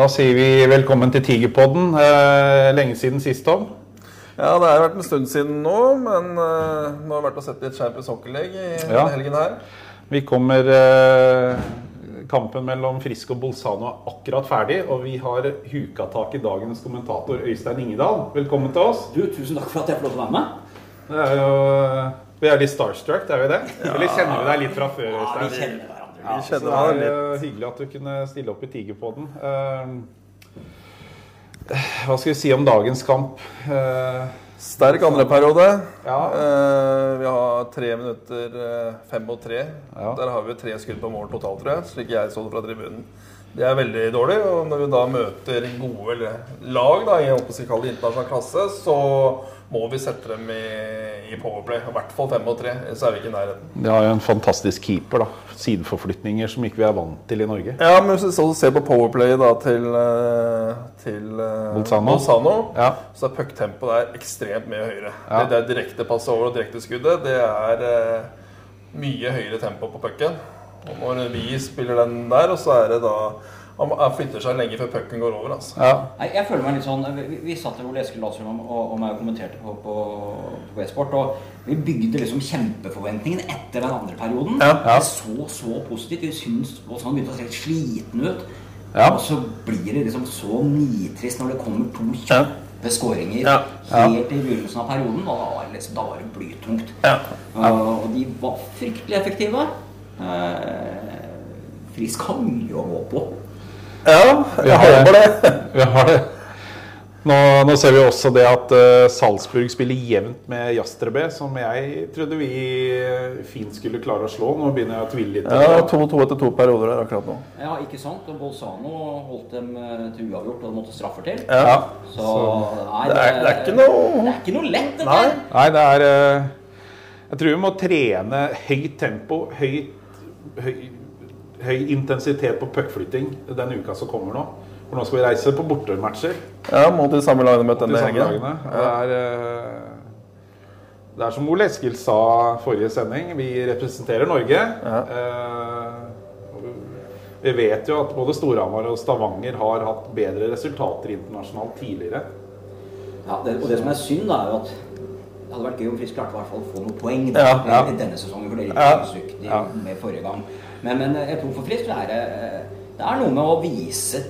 Da sier vi velkommen til Tigerpodden. Eh, lenge siden sist, Tom. Ja, det har vært en stund siden nå, men uh, nå har jeg vært og sett litt Champions Hockey League i Ja. helgen her. Vi kommer eh, Kampen mellom Frisk og Bolzano er akkurat ferdig, og vi har huka tak i dagens kommentator Øystein Ingedal. Velkommen til oss. Du, tusen takk for at jeg får lov til å være med. Det er jo, vi er litt starstruck, er vi det? Eller kjenner vi deg litt fra før? Ja, vi kjenner Vi Så det er litt. hyggelig at du kunne stille opp i Tigerpodden. Eh, hva skal vi si om dagens kamp? Eh, Sterk andreperiode. Ja. Uh, vi har tre minutter fem mot tre. Ja. Der har vi tre skudd på mål totalt, tror jeg. Slik jeg så det fra tribunen. Det er veldig dårlig. Og når vi da møter gode lag da, i internasjonal klasse, så må vi sette dem i, i powerplay. I hvert fall fem og tre. Så er vi ikke i nærheten. De har jo en fantastisk keeper. da Sideforflytninger som ikke vi er vant til i Norge. Ja, men hvis vi ser på powerplay da til, eh, til eh, Bolzano. Bolzano, Ja. så er pucktempoet der ekstremt mye høyere. Ja. Det, det er direkte pass over og direkte skuddet. Det er eh, mye høyere tempo på pucken. Og når vi spiller den der, og så er det da Han flytter seg lenge før pucken går over. altså. Ja. Nei, jeg føler meg litt sånn Vi, vi satt her Ole Eskil Lahlstrøm og, og meg og kommenterte på, på, på e-sport, og vi bygde liksom kjempeforventningene etter den andre perioden. Ja. Ja. Det så så positivt. Vi syns og sånn begynte å se litt sliten ut. Ja. Og så blir det liksom så nitrist når det kommer to Ja. kjappe skåringer Ja. helt i begynnelsen av perioden. Og da var det, liksom, da var det blytungt. Ja. Uh, og de var fryktelig effektive. Uh, Frisk har mye å gå på. Ja, Vi jeg har håper det. Vi har det. Nå, nå ser vi også det at eh, Salzburg spiller jevnt med Jastrebe, som jeg trodde vi fint skulle klare å slå. Nå begynner jeg å tvile litt. Ja, 2-2 etter to perioder der akkurat nå. Ja, ikke sant? Og Bolzano holdt dem eh, til uavgjort, og måtte straffer til. Ja. Så nei, Det er, det er ikke noe det er ikke noe lett, dette. Her. Nei, det er eh, Jeg tror vi må trene høyt tempo, høyt, høy, høy intensitet på puckflytting denne uka som kommer nå. For nå skal vi reise på bortematcher. Ja, mot de samme lagene møtt denne helgen. lagene. Det er, eh, det er som Ole Eskil sa forrige sending, vi representerer Norge. Ja. vi vet jo at både Storhamar og Stavanger har hatt bedre resultater internasjonalt tidligere. Ja, det, og det som er synd, da, er jo at det hadde vært gøy om Frisk klarte i hvert fall å få noen poeng Ja, i- ja. denne sesongen. For det er litt Ja. med forrige gang. Men, men jeg tror for Frisk så er det, det er noe med å vise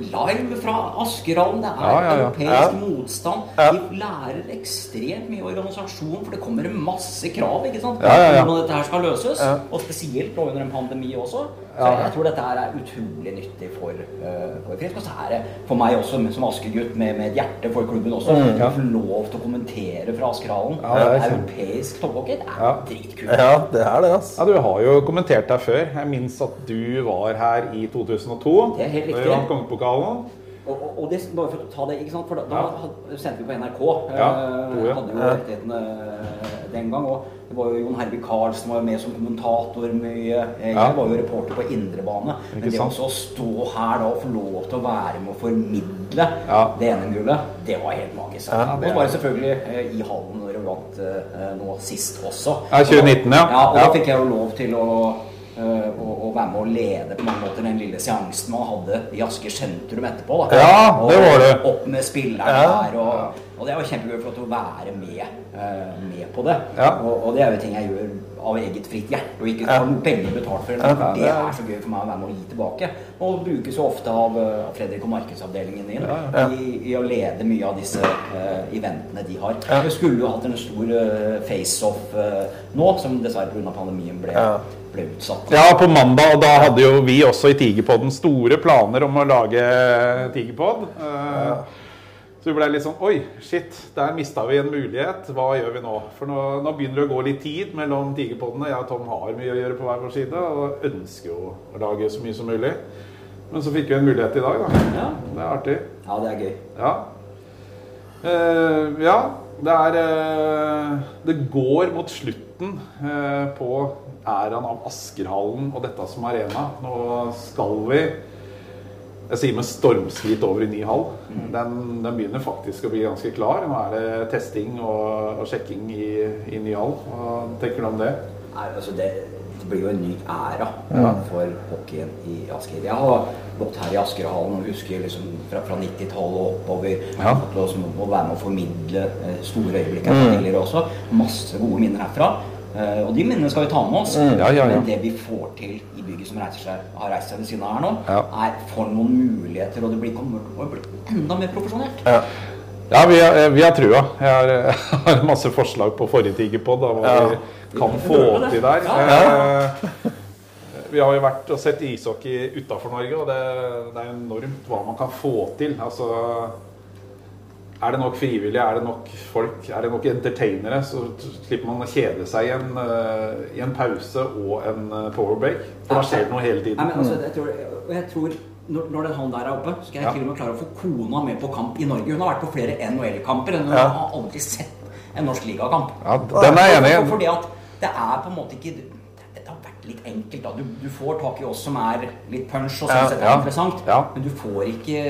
live fra Askerhallen. Det er Ja, ja, ja. europeisk motstand. De lærer ekstremt mye organisasjon, for det kommer masse krav ikke sant? Ja, hvordan dette her skal løses. Og spesielt nå under en pandemi også. Så jeg tror dette her er utrolig nyttig for, uh, for Frisk. Og så er det for meg også, som Asker-gutt med, med et hjerte for klubben også, å få lov til å kommentere fra Askerhallen. Mm, Ja, er Europeisk topphockey, det er Ja. dritkult. Ja, det er det, altså. Ja, Du har jo kommentert deg før. Jeg minnes at du var her i 2002. Det er helt Da vi riktig. vant Kongepokalen. Og, og, og det, bare for å ta det, ikke sant? For da, da Ja. sendte vi på NRK. Ja, eh, to, ja. Hadde jo rettighetene eh, den gang. Og det var jo Jon Hervik Karlsen var jo med som kommentator mye. Eh, Jeg Ja. var jo reporter på indrebane. Men det å stå her da og få lov til å være med å formidle Ja. det NM-gullet, det var helt magisk. Ja, det og var selvfølgelig i hallen når vi vant nå sist også. Ja, 2019, ja. ja og Ja. da fikk jeg jo lov til å eh, å, å være med å lede på mange måter den lille seansen man hadde i Asker sentrum etterpå. Da. Ja, det var det. Opp med spilleren Ja. der. Og, og det var kjempegøy for å være med, eh, med på det. Ja. Og, og det er jo ting jeg gjør av eget fritt hjerte og ikke Ja. har penger betalt for. Det det er er- så gøy for meg å være med å gi tilbake. Og brukes jo ofte av, eh, Fredrik og markedsavdelingen din Ja. I, i å lede mye av disse uh, eventene de har. Ja. Vi skulle jo hatt en stor uh, face-off uh, nå, som dessverre pga. pandemien ble, Ja. ble utsatt. Ja, på mandag. Og da hadde jo vi også i Tigerpodden store planer om å lage Tigerpod. Eh, Så vi ble litt sånn Oi, shit, der mista vi en mulighet. Hva gjør vi nå? For nå, nå begynner det å gå litt tid mellom Tigerpoddene. Jeg og Tom har mye å gjøre på hver vår side og ønsker jo å lage så mye som mulig. Men så fikk vi en mulighet i dag, da. Ja. Det er artig. Ja, det er gøy. Ja. Uh, ja, det er uh, Det går mot slutten uh, på æraen av Askerhallen og dette som arena. Nå skal vi Jeg sier med stormskritt over i ny hall. Den, den begynner faktisk å bli ganske klar. Nå er det testing og, og sjekking i, i ny hall. Hva tenker du om det? Nei, altså det, det blir jo en ny æra for hockeyen i Asker. Jeg har gått her i Askerhallen og husker liksom fra, fra 90-tallet og oppover. Ja. Fått å være med å formidle eh, store øyeblikk her tidligere også. Masse gode minner herfra. Eh, og de minnene skal vi ta med oss. Ja, ja, ja. Men det vi får til i bygget som reiser seg, har reist seg ved siden av her nå, Ja. er for noen muligheter, og det blir, kommer til å bli enda mer profesjonelt. Ja. Ja, vi har, vi har trua. Jeg har, jeg har masse forslag på forrige Tigerpod om hva Ja. vi kan få til der. Ja. Vi har jo vært og sett ishockey utafor Norge, og det, det er enormt hva man kan få til. Altså Er det nok frivillige, er det nok folk, er det nok entertainere, så slipper man å kjede seg i en, eh, i en pause og en eh, powerbreak. For da skjer det noe hele Nei, tiden. men altså, jeg tror, jeg tror når, når den hånden der er oppe, skal jeg Ja. til og med klare å få kona med på kamp i Norge. Hun har vært på flere NHL-kamper. Hun Ja. har aldri sett en norsk ligakamp. Ja, den er jeg enig i. Fordi at det er på en måte ikke det har vært litt enkelt. da. Du, du får tak i oss som er litt punch og sånn Ja, sett er ja, interessant, ja. men du får ikke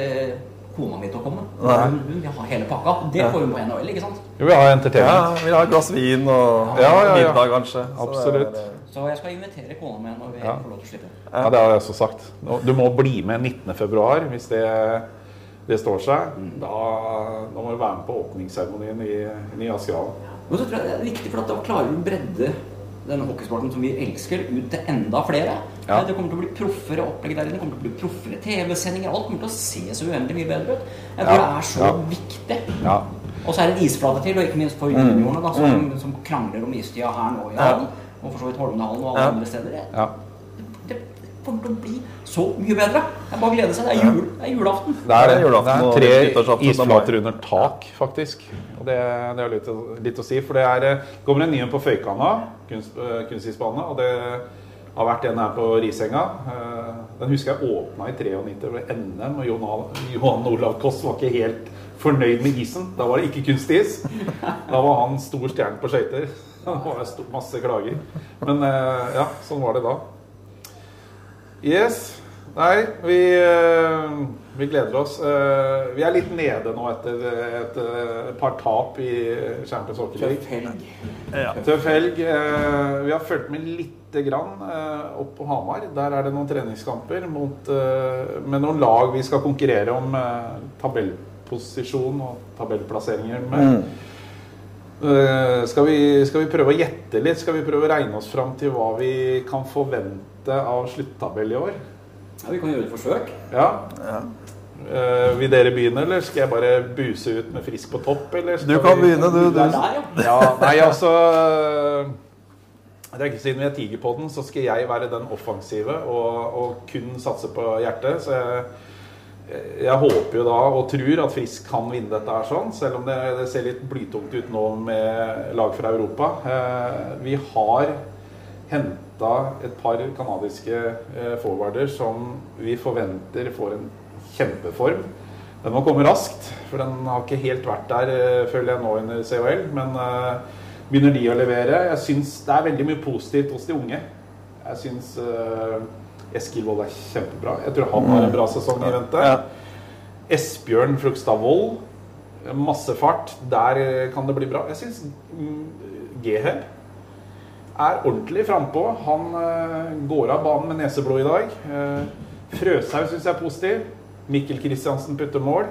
kona mi til å komme. Hun, hun vil ha hele pakka. Det får hun på NHL, ikke sant? Jo, vi har ja, entertainment. vi har et glass vin og Ja, ja, ja. middag, kanskje. Absolutt. Så jeg skal invitere kona mi når vi Ja. får lov til å slippe. Ja, det har jeg også sagt. Du må bli med 19.2 hvis det, det står seg. Da, da må du være med på åpningsseremonien i, i Askerhallen. Men så tror jeg det er viktig, for at da klarer du bredde denne hockeysporten som vi elsker, ut til enda flere. Ja. Det kommer til å bli proffere opplegg der inne. Det kommer til å bli proffere TV-sendinger. Alt kommer til å se så uendelig mye bedre ut. Jeg tror Ja, det er så ja. viktig. Ja. Og så er det en isflate til, og ikke minst for juniorene, da, som, som krangler om istida her nå i hallen. Og for så vidt Holmenhallen og alle andre steder. Ja. Kommer til å bli så mye bedre. Det er bare å glede seg. Det er, jul, det er julaften. Det er, Det er det julaften er og tre isflater under tak, faktisk. Og det, det er litt, litt å si. For det er, kommer en ny en på Føykana, kunst, øh, kunstisbane. Og det har vært en her på Risenga. Eh, Den husker jeg åpna i 93 ved NM. Og Johan, Johan Olav Koss var ikke helt fornøyd med isen. Da var det ikke kunstis. Da var han stor stjerne på skøyter. Det var masse klager. Men eh, ja, sånn var det da. Yes. Nei, vi, eh, vi gleder oss. Eh, Vi er litt nede nå etter et, et par tap i Champions Hockey League. Tøff helg. Ja. Tøff helg. Eh, Vi har fulgt med lite grann opp på Hamar. Der er det noen treningskamper mot, med noen lag vi skal konkurrere om tabellposisjon og tabellplasseringer med. Mm. skal, vi, skal vi prøve å gjette litt? Skal vi prøve å regne oss fram til hva vi kan forvente av sluttabell i år? Ja, vi kan gjøre et forsøk. Ja. Ja. Uh, vil dere begynne, eller skal jeg bare buse ut med frisk på topp? Eller skal Du kan vi- begynne, du. Du er der, ja. Ja, nei, altså det er ikke Siden vi er Tigerpodden, så skal jeg være den offensive og, og kun satse på hjertet. Så jeg, jeg håper jo da og tror at Frisk kan vinne dette her sånn, selv om det, det ser litt blytungt ut nå med lag fra Europa. Uh, vi har henta et par canadiske eh, forwarder som vi forventer får en kjempeform. Den må komme raskt, for den har ikke helt vært der, eh, føler jeg nå under COL. Men eh, begynner de å levere. Jeg syns det er veldig mye positivt hos de unge. Jeg syns Eskil Wold er kjempebra. Jeg tror han har en bra sesong i vente. Esbjørn Flugstad Wold, masse fart. Der kan det bli bra. Jeg syns mm, Geheb er ordentlig frampå. Han eh, går av banen med neseblod i dag. Eh, Frøshaug syns jeg er positiv. Mikkel Kristiansen putter mål.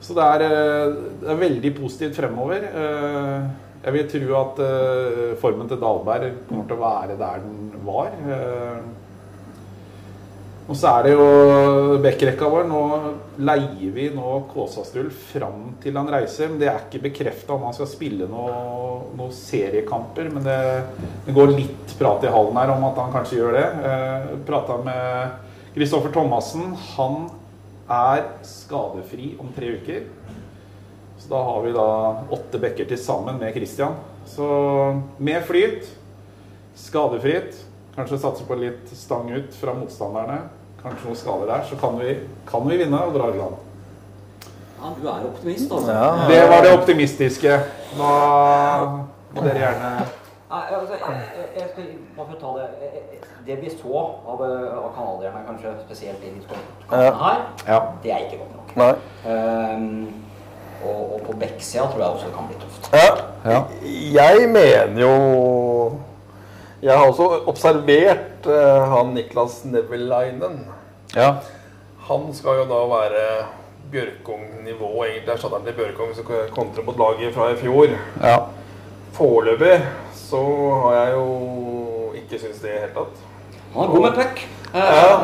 Så det er, eh, det er veldig positivt fremover. Jeg vil tro at formen til Dalberg kommer til å være der den var. Og så er det jo backrekka vår. Nå leier vi nå Kåsastrul fram til han reiser. Men det er ikke bekrefta om han skal spille noen noe seriekamper. Men det, det går litt prat i hallen her om at han kanskje gjør det. Eh, Prata med Kristoffer Thomassen. Han er skadefri om tre uker. Så da har vi da åtte bekker til sammen med Christian. Så med flyt, skadefritt, kanskje satse på litt stang ut fra motstanderne, kanskje noen skader der, så kan vi, kan vi vinne og dra i land. Ja, du er optimist, altså. Ja. Det var det optimistiske. Nå må dere gjerne Nei, altså, jeg, jeg, skal bare for å ta det Det vi så av, eh, av canadierne, kanskje spesielt i de kampene her, Ja. det er ikke godt nok. Nei. Um, og, og på Bekksida tror jeg også det kan bli tøft. Ja. Ja. Jeg mener jo Jeg har også observert uh, han Niklas Nevelainen. Ja. Han skal jo da være Bjørkong-nivå, egentlig erstatteren til Bjørkong som kontrer mot laget fra i fjor. ja. Foreløpig så har jeg jo ikke syntes det i det hele tatt. Han er god med puck. Eh, Ja.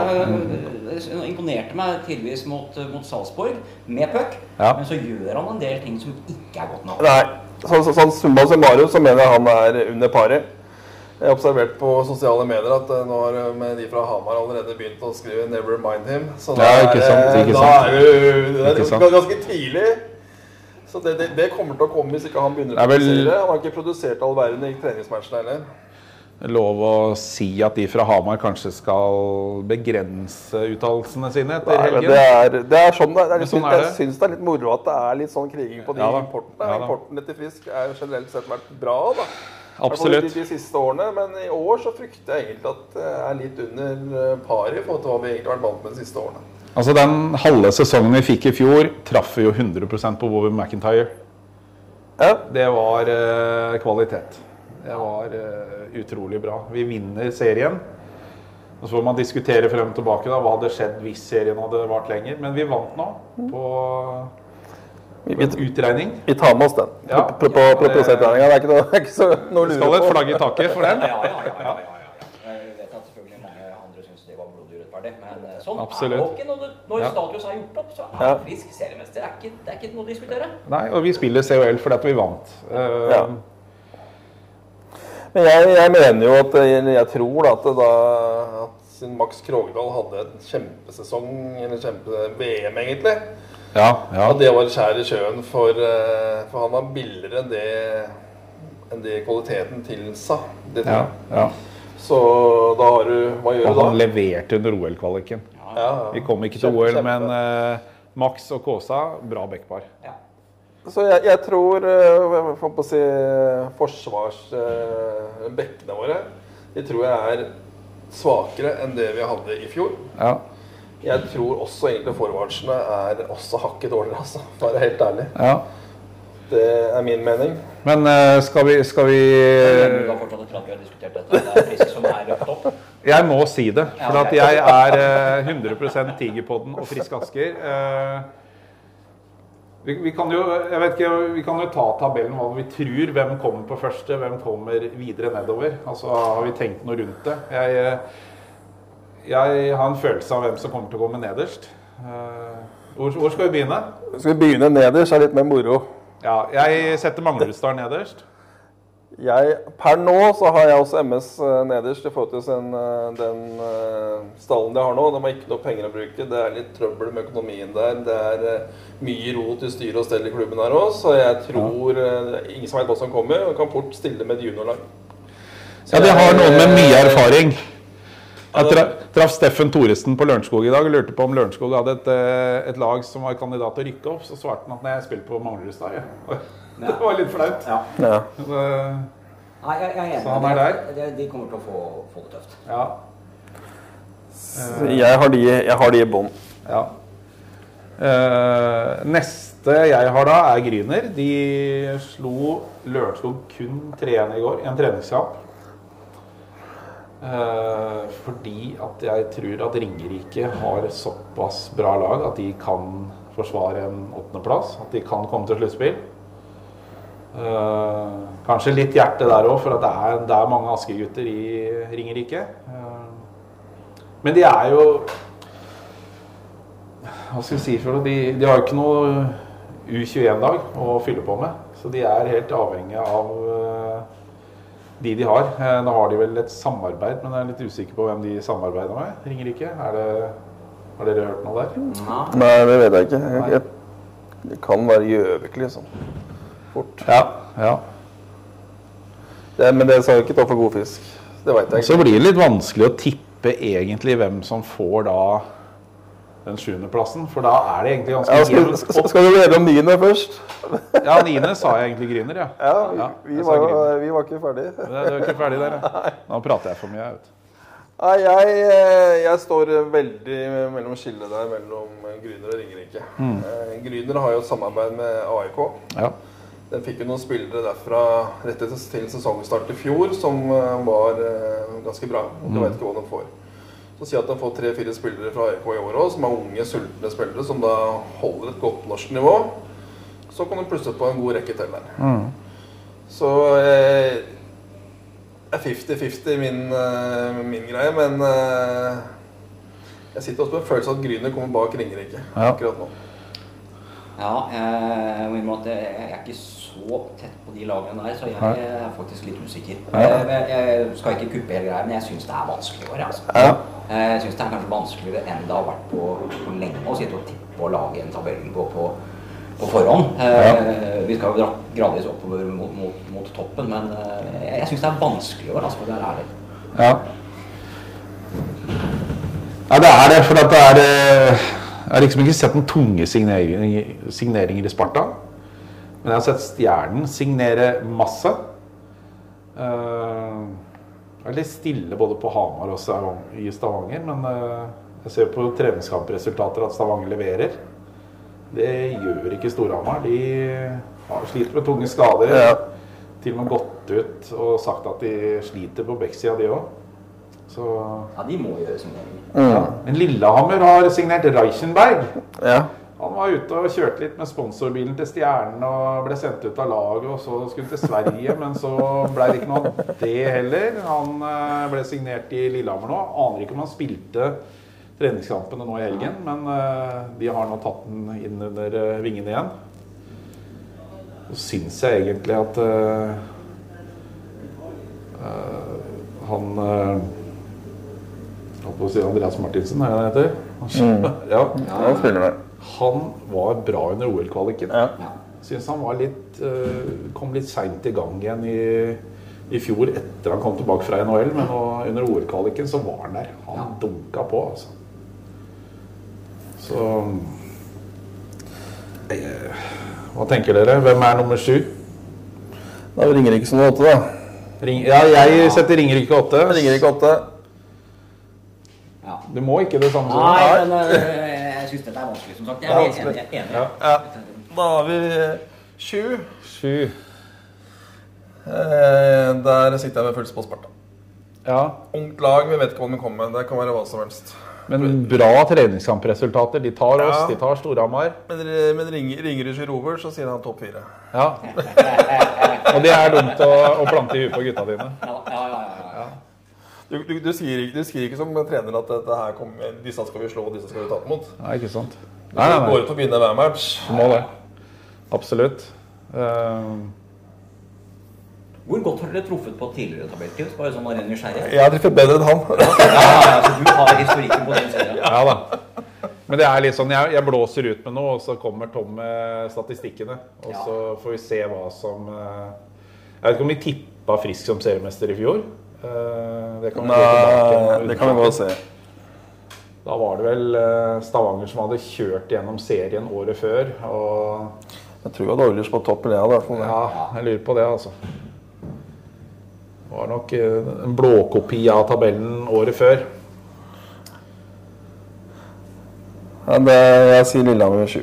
eh, imponerte meg tidvis mot, mot Salzburg med puck, Ja. men så gjør han en del ting som ikke er godt nok. Nei, så, så, sånn summa summarum så mener jeg han er under paret. Jeg har observert på sosiale medier at eh, nå har eh, de fra Hamar allerede begynt å skrive 'Never mind him'. Så da Ja, ikke sant, det- ikke da er du det er sant. ganske tidlig. Så det, det, det kommer til å komme hvis ikke han begynner å vel- produsere. Han har ikke produsert all verden i treningsmatchene heller. Lov å si at de fra Hamar kanskje skal begrense uttalelsene sine etter Nei, helgen. det, er, det er sånn det er. Men Jeg, sånn syns, er jeg det. syns det er litt moro at det er litt sånn kriging på de Ja da. importene. Ja da. Importen til Frisk er generelt sett vært bra, da. Absolutt. De, de siste årene, men i år så frykter jeg egentlig at det er litt under eh, paret i forhold til hva vi egentlig har vært vant med de siste årene. Altså Den halve sesongen vi fikk i fjor, traff vi jo 100% på Bobby McIntyre. Ja. Det var eh, kvalitet. Det var eh, utrolig bra. Vi vinner serien. Og Så får man diskutere frem og tilbake da, hva hadde skjedd hvis serien hadde vart lenger. Men vi vant nå på Vi, på utregning. vi tar med oss den Ja. på, på, på, på prosentregninga. Det er ikke noe, det er ikke så, noe å Det lure skal et flagg i taket for den. Ja, ja, ja. Jeg vet at selvfølgelig mange andre syns det var blodig urettferdig, men eh, sånn Absolutt. er det ikke når, status er gjort opp. Så er Ja. Frisk seriemester. Det er ikke, det er ikke noe å diskutere. Nei, og vi spiller COL fordi at vi vant. Eh, Ja. Men jeg, jeg mener jo at jeg, jeg tror da at, det da, at Max Krogdal hadde en kjempesesong, eller kjempe-VM egentlig, ja, ja. at det var skjær i sjøen for, eh, for han var billigere enn det, enn det kvaliteten tilsa. Det ja, ja. Så da har du Hva gjør Og du da? han leverte under OL-kvaliken. Ja, ja. Vi kom ikke til Kjempe, OL, kjempe. men uh, Max og Kåsa, bra backpar. Ja. Så jeg, jeg tror eh, jeg får på å si forsvarsbekkene våre De tror jeg er svakere enn det vi hadde i fjor. Ja, Jeg tror også egentlig forwardsene er også hakket dårligere, altså. For å være helt ærlig. ja. Det er min mening. Men uh, skal vi, skal vi Men Du har fortsatt at vi har diskutert dette. Det er Frisk som er røpt opp. Jeg må si det, for at jeg er uh, 100 Tigerpodden og Frisk Asker. Uh, vi, vi, kan jo, jeg vet ikke, vi kan jo ta tabellen hva vi tror. Hvem kommer på første, hvem kommer videre nedover. Altså, Har vi tenkt noe rundt det? Jeg, eh, jeg har en følelse av hvem som kommer til å komme nederst. Eh, hvor, hvor skal vi begynne? Skal vi begynne nederst, er litt mer moro. Ja, jeg setter Manglerudstad nederst. Jeg, per nå så har jeg også MS eh, nederst i forhold til den, eh, den eh, stallen de har nå. De har ikke noe penger å bruke. Det er litt trøbbel med økonomien der. Det er mye rot i styre og stell i klubben her òg, så jeg tror ja. ingen som vet hva som kommer. Og kan fort stille med et juniorlag. Ja, De har noen med mye erfaring. Jeg tra- traff Steffen Thoresen på Lørenskog i dag og lurte på om Lørenskog hadde et, eh, et lag som var kandidat til å rykke opp. Så svarte han at nei, jeg spiller på Manglerudstad. Ja. Det var litt flaut. Ja. Ja. Så, Nei, jeg, er. Så han er der? De, de kommer til å få, få det tøft. Ja. Jeg har de, jeg har de i bånn. ja. Uh, neste jeg har da, er Gryner. De slo Lørenskog kun 3-1 i går i en treningskamp. Eh, fordi at jeg tror at Ringerike har såpass bra lag at de kan forsvare en åttendeplass. At de kan komme til sluttspill. Eh, kanskje litt hjerte der òg, for det er, det er mange Asker-gutter i Ringerike. Eh, men de er jo Hva skal vi si for noe? De, de har jo ikke noe U21-dag å fylle på med. Så de er helt avhengig av de de har. Eh, Nå har de vel et samarbeid, men jeg er litt usikker på hvem de samarbeider med. Ringerike? Er det, har dere hørt noe der? Ja. Nei, det vet jeg ikke. Jeg, jeg, det kan være Gjøvik, liksom. Fort. Ja. ja. Det, men det sa jo ikke ta for god fisk. Det veit jeg Så blir det litt vanskelig å tippe egentlig hvem som får da den sjuendeplassen. For da er det egentlig Ja, ganske skal, jevnt skal, opp. skal du lede om niende først? Ja, niende sa jeg egentlig Gryner, ja. Ja, vi, Ja, vi, var, vi var ikke ferdig. du det er ikke ferdig der, ja. Nå prater jeg for mye, jeg vet. Nei, jeg, eh, jeg står veldig mellom skillet der mellom Gryner og Ringerike. Mm. Eh, Gryner har jo et samarbeid med AIK. Ja. Den fikk jo noen spillere derfra rett til sesongstart i fjor som eh, var ganske bra. Du mm. vet ikke hva de får. Så si at har får tre-fire spillere fra EK i år òg, som er unge, sultne spillere, som da holder et godt norsk nivå. Så kan du plusse på en god rekke til der. Så eh, er 50-50 min, eh, min greie, men eh, jeg sitter også med en følelse av at Gryner kommer bak Ringerike Ja. akkurat nå. Ja, jeg må innrømme at jeg jeg er ikke så tett på de lagene der, så jeg er faktisk litt usikker. Jeg, jeg, jeg skal ikke kuppe hele greia, men jeg syns det er vanskelig i år. Altså. Jeg syns det er kanskje vanskeligere enn det har vært på, på lenge å sitte og tippe og lage en tabell på, på, på forhånd. Eh, Vi skal jo gradvis oppover mot, mot, mot toppen, men eh, jeg, jeg syns det er vanskelig i år, altså, for å være ærlig. Ja. ja, det er det. For at det er eh, Jeg har liksom ikke sett noen tunge signeringer, signeringer i Sparta. Men jeg har sett Stjernen signere masse. Eh, Det er litt stille både på Hamar og i Stavanger, men eh, jeg ser på treningskampresultater at Stavanger leverer. Det gjør ikke Storhamar. De har sliter med tunge skader. Ja. Til og med gått ut og sagt at de sliter på Bekksida, de òg. Så Ja, de må gjøre signeringer. ja. Men Lillehammer har signert Reichenberg. Ja. Han var ute og kjørte litt med sponsorbilen til Stjernen og ble sendt ut av laget. Og så skulle han til Sverige, men så ble det ikke noe av det heller. Han eh, ble signert i Lillehammer nå. Aner ikke om han spilte treningskampene nå i helgen, men eh, de har nå tatt den inn under eh, vingene igjen. Så syns jeg egentlig at uh, uh, han uh, Holdt på å si Andreas Martinsen, er det han heter? Han, ja. Ja, spiller det. Han var bra under OL-kvaliken. Ja. Syns han var litt eh, kom litt seint i gang igjen i, i fjor etter han kom tilbake fra NHL. Men nå, under OL-kvaliken så var han der. Han Ja. dunka på, altså. Så eh, Hva tenker dere? Hvem er nummer sju? Da ringer ikke som åtte, da. Ring, ja, jeg setter Ringerike åtte. Ringer ikke åtte. Du må ikke det samme som Nei, men øh, jeg syns dette er vanskelig, som sagt. Jeg er helt enig. enig. Ja. Ja. Da har vi sju. Sju. Eh, der sitter jeg med følelse på Sparta. Ja. Ungt lag, vi vet ikke hva de kommer med. Det kan være hva som helst. Men bra treningskampresultater. De tar oss, Ja. de tar Storhamar. Men, men ringer, ringer du Rover, så sier han topp fire. Ja. Og det er dumt å, å plante i huet på gutta dine. Ja, ja. Du, du, du, skriver, ikke- du skriver, ikke som trener at dette her kom, disse skal vi slå, og disse skal vi tape mot. Nei, ikke sant. Du Nei, nei, går nei. ut og vinner hver match. Du må det. Absolutt. Eh, Hvor godt har dere truffet på tidligere tabelltips? Bare sånn av ren nysgjerrighet? Jeg har truffet bedre enn han. Ja, ja, ja, så du har historikken på den serien. ja da. Men det er litt sånn, jeg, jeg blåser ut med noe, og så kommer Tom med statistikkene. Og Ja. så får vi se hva som eh, Jeg vet ikke om vi tippa Frisk som seriemester i fjor. Eh, det kan vi gå tilbake det kan vi og se. Da var det vel eh, Stavanger som hadde kjørt gjennom serien året før. Og Jeg tror jeg hadde Oilers på jeg hadde i hvert fall ja, jeg lurer på det, altså. Det var nok eh, en blåkopi av tabellen året før. Ja, det, jeg sier Lillehammer med sju.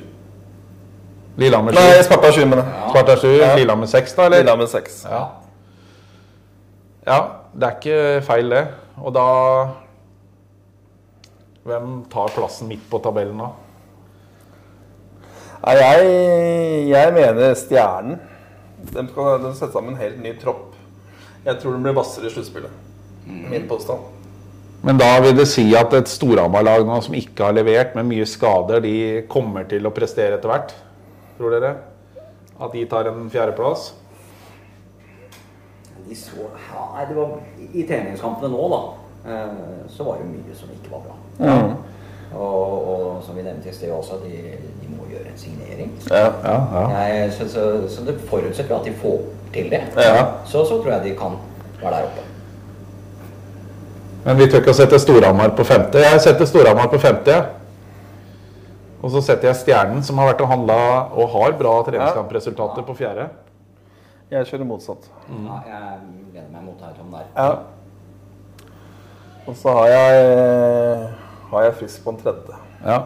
Lillehammer Nei, Sparta 7, mener jeg. Sparta 7, Ja. Lillehammer 6, da? eller? Lillehammer 6. Ja. ja, det er ikke feil, det. Og da Hvem tar plassen midt på tabellen da? Nei, jeg, jeg mener Stjernen. De skal de sette sammen en helt ny tropp. Jeg tror de blir hvassere i sluttspillet. Min påstand. Men da vil det si at et Storhamar-lag som ikke har levert, med mye skader, de kommer til å prestere etter hvert? Tror dere? At de tar en fjerdeplass? De så, ja, nei, det var, I treningskampene nå, da, eh, så var det mye som ikke var bra. Og, og som vi nevnte i sted også, de, de må gjøre en signering. Ja. Ja, ja. Jeg, så, så, så det forutsetter at de får til det. Ja. Så, så tror jeg de kan være der oppe. Men vi tør ikke å sette Storhamar på femte. Jeg setter Storhamar på femte. Og så setter jeg Stjernen, som har vært og handla og har bra treningskampresultater, på fjerde. Jeg kjører motsatt. Ja, jeg gleder meg mot deg, Tom, der. Ja. Og så har jeg, har jeg Frisk på en tredje. Ja.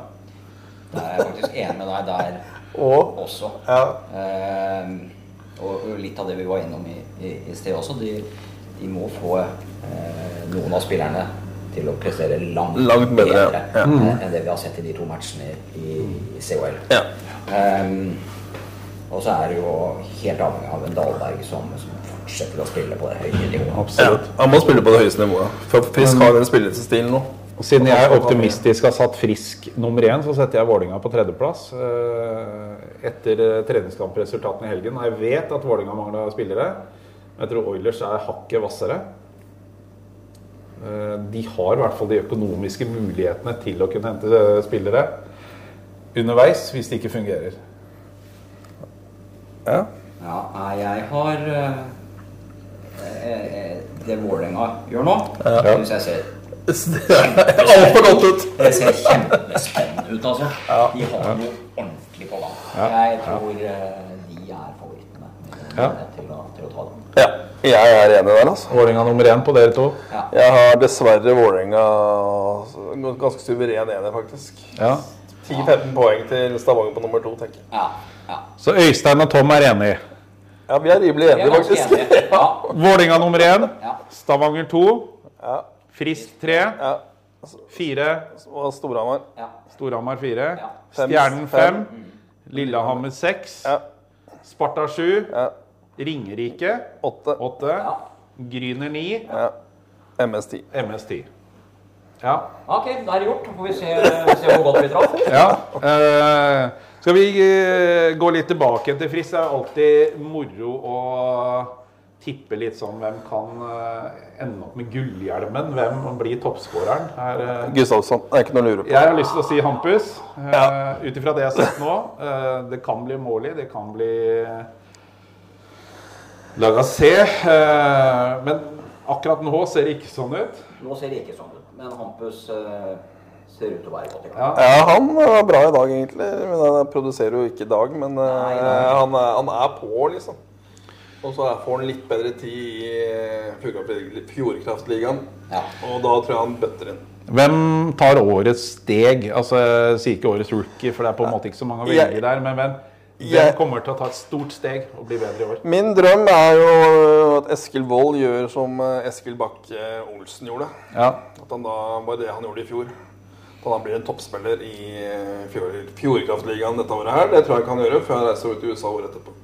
Der er jeg faktisk enig med deg der Og også. ja, Eh, Og, litt av det vi var innom i, i, i sted også. De, de må få eh, noen av spillerne til å prestere langt, Langt bedre, bedre ja. enn enn det vi har sett i de to matchene i, i COL. Ja. Ehm, og så er det jo helt avhengig av en Dahlberg som, som fortsetter å spille på det høye nivået. ja. Absolutt. Han må spille på det høyeste nivået. For Frisk har den spillestilen nå. Og siden jeg optimistisk har satt Frisk nummer én, så setter jeg Vålinga på tredjeplass. eh, Etter eh, treningskampresultatene i helgen. Jeg vet at Vålinga mangler spillere. Men jeg tror Oilers er hakket hvassere. Eh, De har i hvert fall de økonomiske mulighetene til å kunne hente spillere underveis hvis det ikke fungerer. Ja. Ja, jeg har eh, eh, eh, Det Vålerenga gjør nå, Ja. syns jeg ser Altfor godt ut. Det ser kjempespennende ut, altså. De har noe ordentlig på gang. Ja. Jeg tror de er favorittene Ja. til, å, til å ta dem. Ja, jeg er enig der, altså. Vålinga nummer én på dere to. Ja. Jeg har dessverre Vålerenga ganske suveren ener, faktisk. Ja. 10-15 poeng til Stavanger på nummer to, tenker jeg. Ja, ja. Så Øystein og Tom er enige. Ja, vi er rimelig enige, er faktisk. Enige. Ja. Vålinga nummer én. Ja. Stavanger to. Ja, Frisk tre. ja. Fire. Og Storhamar. ja. Storhamar fire. Ja. Stjernen Fem. fem. Lillehammer seks. Ja. Sparta sju. Ja. Ringerike Åtte. åtte. Ja. Gryner ni. Ja. MS10. Ja. Ok, da er det gjort. Så får vi se, se hvor godt vi traff. ja. Uh, skal vi uh, gå litt tilbake til Frisk? Det er alltid moro å tippe litt sånn hvem kan uh, ende opp med gullhjelmen. Hvem blir toppskåreren? Her, eh, Gustavsson. Det er ikke noe å lure på. Jeg har lyst til å si Hampus. Uh, Ja. Ut ifra det jeg har sett nå. eh, det kan bli Måli, det kan bli Lagacé. Uh, men akkurat nå ser det ikke sånn ut. Nå ser det ikke sånn ut, men Hampus eh, ser ut til å være godt i gang. Ja. Ja, han var bra i dag, egentlig. Men Han produserer jo ikke i dag, men eh, Nei, nei. han, er, han er på, liksom. Og så er- får han litt bedre tid i eh, Fjordkraftligaen. Ja. Og da tror jeg han bøtter inn. Hvem tar årets steg? Altså, Jeg sier ikke årets rookie, for det er på en måte ikke så mange å Jeg- velge der. Men hvem, hvem Jeg- kommer til å ta et stort steg og bli bedre i år? Min drøm er jo at Eskil Wold gjør som eh, Eskil Bakke Olsen gjorde. Ja. At han da var det han gjorde i fjor. At han blir en toppspiller i eh, Fjord, Fjordkraftligaen dette året her. Det tror jeg han kan gjøre før han reiser ut til USA året etterpå.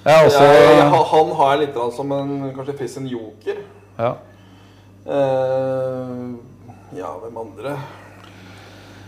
Er også, Jeg, jeg, han har jeg litt som en kanskje fiss en joker. ja. Eh, ja, hvem andre?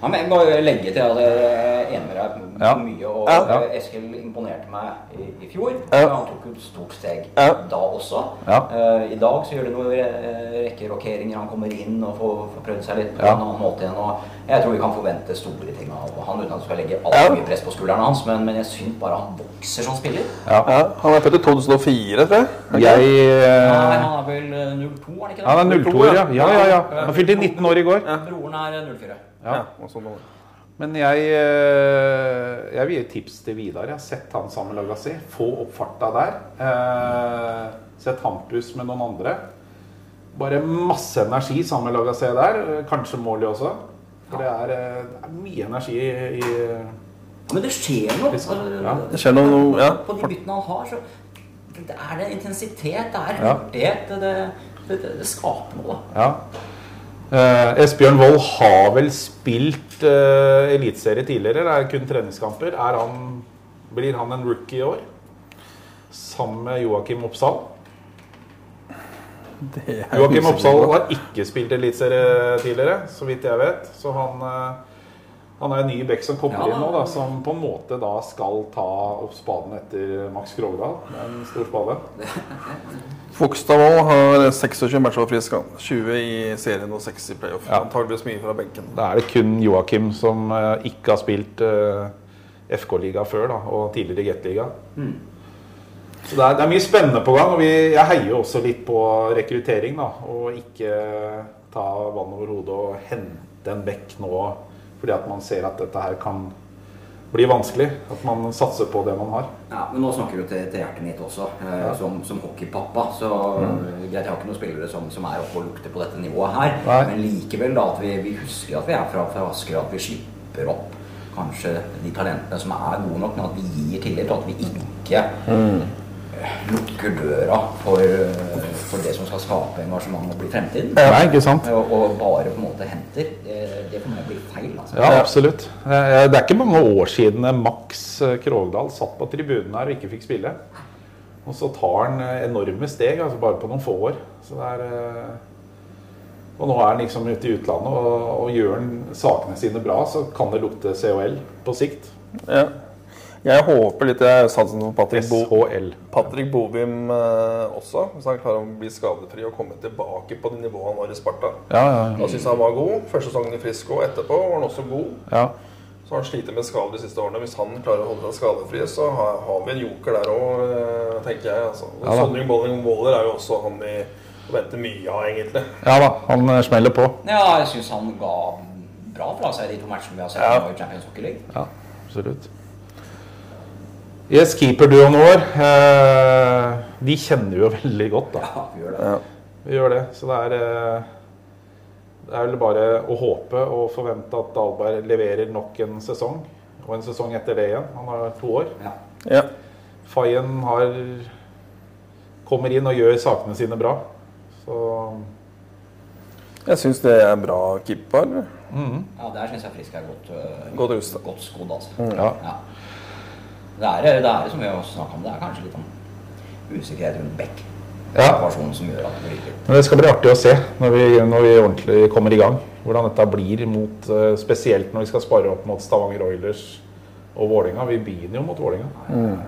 Ja, men jeg må legge til at jeg er enig med deg Ja. mye. Og Ja. eh, Eskil imponerte meg i, i fjor. Ja. Han tok et stort steg Ja. da også. Ja. Eh, I dag så gjør det noen eh, rekke rokeringer. Han kommer inn og får, får prøvd seg litt på Ja. en annen måte igjen. Og jeg tror vi kan forvente store ting av han uten at du skal legge altfor mye press på skuldrene hans. Men, men jeg syns bare han vokser som spiller. ja. Ja, han er født i 2004, tror jeg. Jeg Nei, eh, han er vel eh, 02, er han ikke det? Han er 02, ja. Ja, ja, ja. Han fylte 19 år i går. Broren er eh, 04. Ja. Ja, og sånn. Men jeg, eh, jeg vil gi et tips til Vidar. Jeg har sett han sammen med Lagacé. Få opp farta der. Eh, sett Hampus med noen andre. Bare masse energi sammen med Lagacé der. Kanskje Måli også. For det er, eh, det er mye energi i, i men det skjer noe. Altså, Ja. Det skjer noe ja. På de byttene han har, så det er det intensitet, det er Ja. hurtighet. Det, det, det, det skaper noe, da. Ja. Eh, Esbjørn Wold har vel spilt eh, eliteserie tidligere. Det er kun treningskamper. Er han, blir han en rookie i år? Sammen med Joakim Oppsal. Det Joakim Oppsal har ikke spilt eliteserie tidligere, så vidt jeg vet. Så han, eh, han er en ny back som kommer Ja. inn nå, da, som på en måte da skal ta opp spaden etter Max Krogdal. En stor spade. Fogstadvold har 26 matcher frisk. han. 20 i serien og 6 i playoff. Ja. Antakeligvis mye fra benken. Da er det kun Joakim som eh, ikke har spilt eh, FK-liga før, da, og tidligere Jet-liga. Så det er, det er mye spennende på gang, og vi, jeg heier også litt på rekruttering. da, Og ikke ta vann over hodet og hente en bekk nå fordi at man ser at dette her kan bli vanskelig. At man satser på det man har. Ja, men nå snakker du til, til hjertet mitt også, eh, som, som hockeypappa. Så greit, jeg har ikke noen spillere som, som er oppe og lukter på dette nivået her. Nei. Men likevel da at vi, vi husker at vi er fra, fra Asker, at vi slipper opp kanskje de talentene som er gode nok, men at vi gir tillit, og at vi ikke lukker døra for, eh, for det som skal skape engasjement og bli fremtiden. Nei, ikke sant? Og, og bare på en måte henter. Det, det for meg blir feil. altså. Ja, absolutt. Eh, Det er ikke mange år siden Max eh, Krogdal satt på tribunen her og ikke fikk spille. Og så tar han eh, enorme steg, altså bare på noen få år. Så det er eh, Og nå er han liksom ute i utlandet, og, og gjør han sakene sine bra, så kan det lukte COL på sikt. Ja. Jeg håper litt Jeg satser på Patrick, Bo Patrick Bovim eh, også. Hvis han klarer å bli skadefri og komme tilbake på det nivået han var i Sparta. Ja, ja, Da syns han var god. Første sesongen i Frisco etterpå var han også god. ja. Så har han slitt med skader de siste årene. Hvis han klarer å holde seg skadefri, så har, har vi en joker der òg, tenker jeg. Altså. Og Ja. Sondring Bolling Waller er jo også han vi venter mye av, egentlig. ja da, han eh, smeller på. Ja, jeg syns han ga bra fra seg de to matchene vi har sett Ja. nå i Champions Hockey League. Ja, absolutt. Yes, keeperduoen vår, eh, de kjenner vi jo veldig godt, da. Ja, vi gjør det. Vi gjør det. Så det er, eh, det er vel bare å håpe og forvente at Dahlberg leverer nok en sesong. Og en sesong etter det igjen. Han har to år. Ja. Ja. Fayen har kommer inn og gjør sakene sine bra. Så Jeg syns det er bra keeper. Ja, der syns jeg Frisk er godt, øh, Godt godt skodd, altså. ja. Ja. Det er, det er som vi har snakka om, det er kanskje litt om usikkerhet rundt Beck. Ja. Som gjør at det. Men det skal bli artig å se når vi, når vi ordentlig kommer i gang. Hvordan dette blir mot, eh, spesielt når vi skal spare opp mot Stavanger Oilers og Vålinga. Vi begynner jo mot Vålinga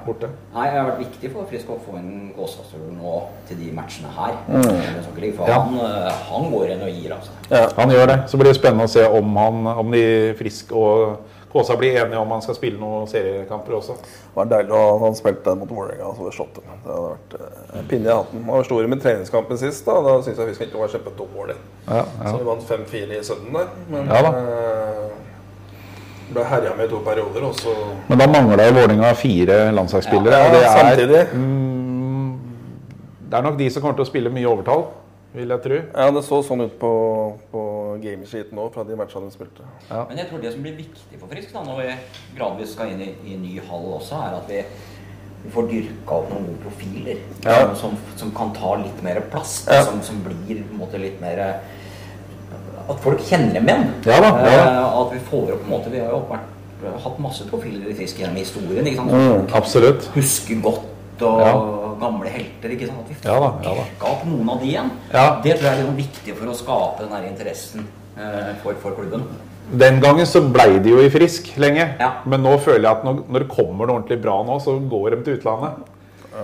borte. Nei, Det har vært viktig for Frisk å få inn Gåsastøl nå til de matchene her. Mm. For Ja. han, øh, han går inn og gir, av altså. Ja. Han gjør det. Så blir det spennende å se om, han, om de Frisk og Kåsa blir enige om han skal spille noen seriekamper også. Det var deilig at han spilte mot Vålerenga og så slått dem. Det hadde vært eh, en pinne i hatten. Han var stor med treningskampen sist. Da Da syns jeg skal ikke var kjempedårlig. Ja, Så vi vant 5-4 i sønnen der. Men Ja da. eh, ble herja med i to perioder, og så Men da mangla Vålerenga fire landslagsspillere. Ja, og det er, samtidig. Mm, det er nok de som kommer til å spille mye overtall, vil jeg tro. Ja, det så sånn ut på, på gamesheeten òg, fra de matchene de spilte. Men jeg tror det som blir viktig for Frisk da, når vi gradvis skal inn i, i ny hall også, er at vi, vi får dyrka opp noen gode profiler Ja. som, som kan ta litt mer plass. Ja. Som, som blir på en måte litt mer At folk kjenner dem igjen. Ja da, ja. Eh, At vi får opp på en måte Vi har jo vært, hatt masse profiler i Frisk gjennom historien. ikke sant? Mm, absolutt. husker godt, og Ja. Gamle helter. ikke sant? At vi får Ja da, ja da. opp noen av de igjen. Ja. Det tror jeg er liksom viktig for å skape den her interessen eh, for, for klubben. Den gangen så blei de jo i Frisk lenge. Ja. Men nå føler jeg at når, når det kommer noe ordentlig bra nå, så går de til utlandet.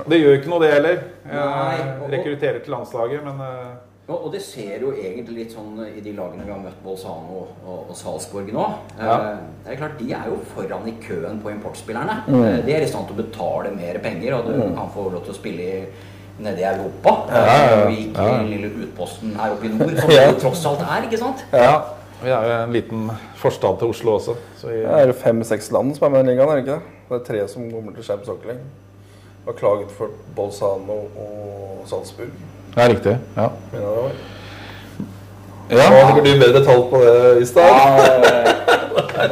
Det gjør ikke noe, det heller. Nei, Eh, rekrutterer til landslaget, men eh, Og, og det ser jo egentlig litt sånn i de lagene vi har møtt Bolzano og, og Salzburg nå. Ja. Eh, det er klart, De er jo foran i køen på importspillerne. Eh, de er i stand til å betale mer penger, og du kan få lov til å spille i, nede i Europa. ja, ja. ja. Vi gikk Ja. i den lille utposten her oppe i nord, som Ja. det tross alt er. ikke sant? ja. Vi er jo en liten forstad til Oslo også. Så vi, Det er fem-seks land som er med i ligaen, er det ikke det? Det er tre som kommer til Champions Hockey Har klaget for Bolzano og Salzburg. Ja, riktig. Ja. det ja. Ja, sikkert du bedre tall på det i stad. Ja,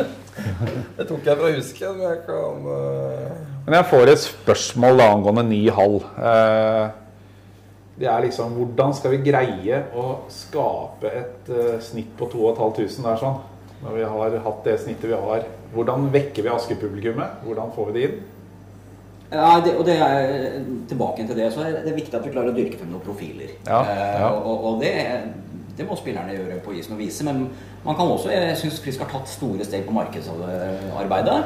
Det tok jeg fra husken. men jeg kan eh, Men jeg får et spørsmål da, angående ny hall. Eh, det er liksom Hvordan skal vi greie å skape et eh, snitt på 2500 der sånn? Når vi har hatt det snittet vi har. Hvordan vekker vi Asker-publikummet? Hvordan får vi det inn? Ja, det, og det er tilbake til det, så er det viktig at vi klarer å dyrke frem noen profiler. Ja, ja. og, og det, det må spillerne gjøre på isen og vise. Men man kan også, jeg syns Frisk har tatt store steg på markedsarbeidet.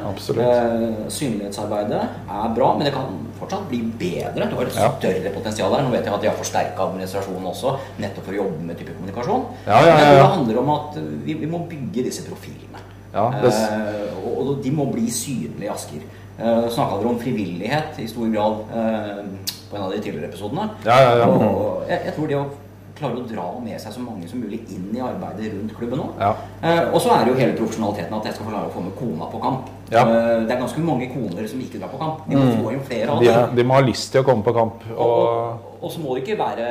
Eh, synlighetsarbeidet er bra, men det kan fortsatt bli bedre. Du har et Ja. større potensial der. Nå vet jeg at de har forsterka administrasjonen også, nettopp for å jobbe med type kommunikasjon. Ja, ja, ja, Men det handler om at vi, vi må bygge disse profilene. Det, Eh, og, og de må bli synlige i Asker. Uh, Snakka dere om frivillighet i stor grad uh, på en av de tidligere episodene? Ja, ja, ja. Og, jeg, jeg tror det å klare å dra med seg så mange som mulig inn i arbeidet rundt klubben nå. Ja. Eh, og så er det jo hele profesjonaliteten at jeg skal klare å få med kona på kamp. Ja. Mm. Eh, det er ganske mange koner som ikke drar på kamp. De må få inn flere av de, de må ha lyst til å komme på kamp. Og, Og, og, og så må det ikke være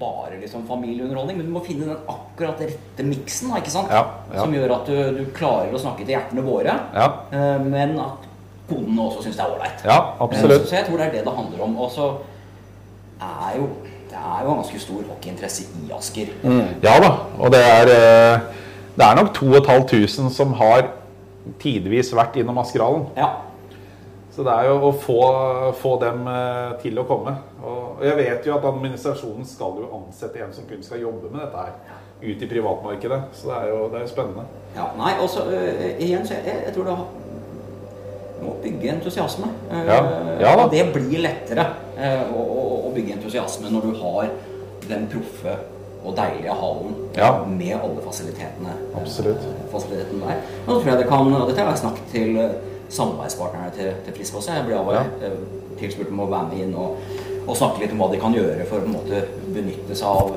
bare liksom familieunderholdning, men du må finne den akkurat rette miksen. Som gjør at du, du klarer å snakke til hjertene våre, ja, eh, men at konene også syns det er ålreit. ja, Eh, absolutt. Så, jeg tror det er det det handler om. Og så er jo det er jo ganske stor hockeyinteresse i Asker. Ja da, og det er, eh, det er nok 2500 som har tidvis vært innom Askerhallen. Ja. Så det er jo å få, få dem eh, til å komme. Og jeg vet jo at administrasjonen skal jo ansette en som kun skal jobbe med dette her. Ut i privatmarkedet. Så det er jo, det er jo spennende. ja nei, også uh, igjen, så jeg, jeg tror det har må bygge entusiasme. Eh, Ja. Ja og det blir lettere eh, å, å, å bygge entusiasme når du har den proffe og deilige hallen Ja. med alle fasilitetene. eh, Absolutt. fasilitetene der. Og så tror jeg det kan, og Dette har jeg snakket til samarbeidspartnerne til, til Frisk også. Jeg ble av Ja. tilspurt om å være med inn og, og snakke litt om hva de kan gjøre for å på en måte benytte seg av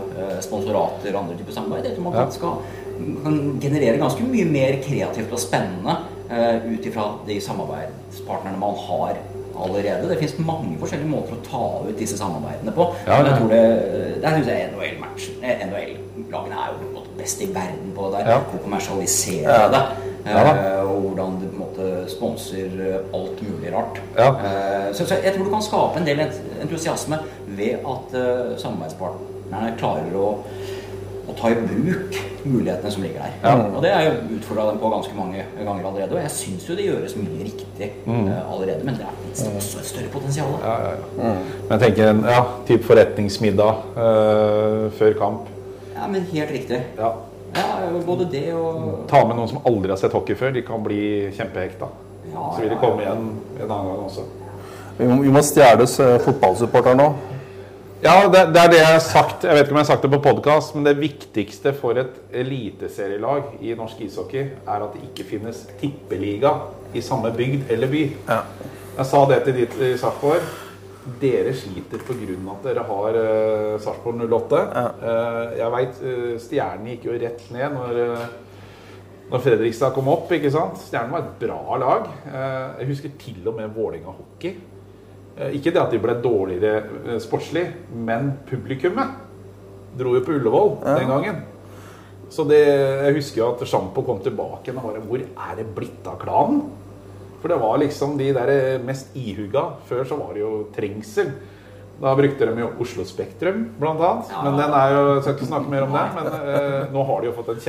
sponsorater og andre typer samarbeid. Jeg tror man kan, skal, kan generere ganske mye mer kreativt og spennende ut ifra de samarbeidspartnerne man har allerede. Det finnes mange forskjellige måter å ta ut disse samarbeidene på. Ja, Men jeg tror det, der syns jeg NHL-lagene er jo best i verden på det der. Ja. Å kommersialisere det. Ja eh, og hvordan du måte sponser eh, alt mulig rart. Ja. Eh, så, så jeg tror du kan skape en del entusiasme ved at eh, samarbeidspartnerne klarer å, å ta i bruk mulighetene som ligger der. Ja. Og det er jo utfordra dem på ganske mange ganger allerede. Og jeg syns jo det gjøres mye riktig eh, allerede, men det er også et større potensial. Ja, Ja, ja, ja. Men jeg tenker en ja, typ forretningsmiddag eh, før kamp. Ja, men helt riktig. Ja. Ja, både det og Ta med noen som aldri har sett hockey før. De kan bli kjempehekta. Ja, Så vil de komme igjen en annen gang også. Vi må, vi må stjeles eh, fotballsupporter nå. Ja, det, det er det jeg har sagt. Jeg vet ikke om jeg har sagt det på podkast, men det viktigste for et eliteserielag i norsk ishockey er at det ikke finnes tippeliga i samme bygd eller by. Ja. Jeg sa det til de i Sarpsborg. Dere sliter pga. at dere har uh, Sarpsborg 08. Eh, jeg veit Stjernen gikk jo rett ned når, uh, når Fredrikstad kom opp. ikke sant? Stjernen var et bra lag. Eh, jeg husker til og med Vålerenga hockey. Eh, Ikke det at de ble dårligere eh, sportslig, men publikummet dro jo på Ullevål den gangen. Så det, jeg husker jo at Sjampo kom tilbake og bare Hvor er det blitt av klanen? For det var liksom de der eh, mest ihuga. Før så var det jo trengsel. Da brukte de jo Oslo Spektrum, blant annet. Ja. Men den er jo, jeg skal ikke snakke mer om det. Men eh, nå har de jo fått en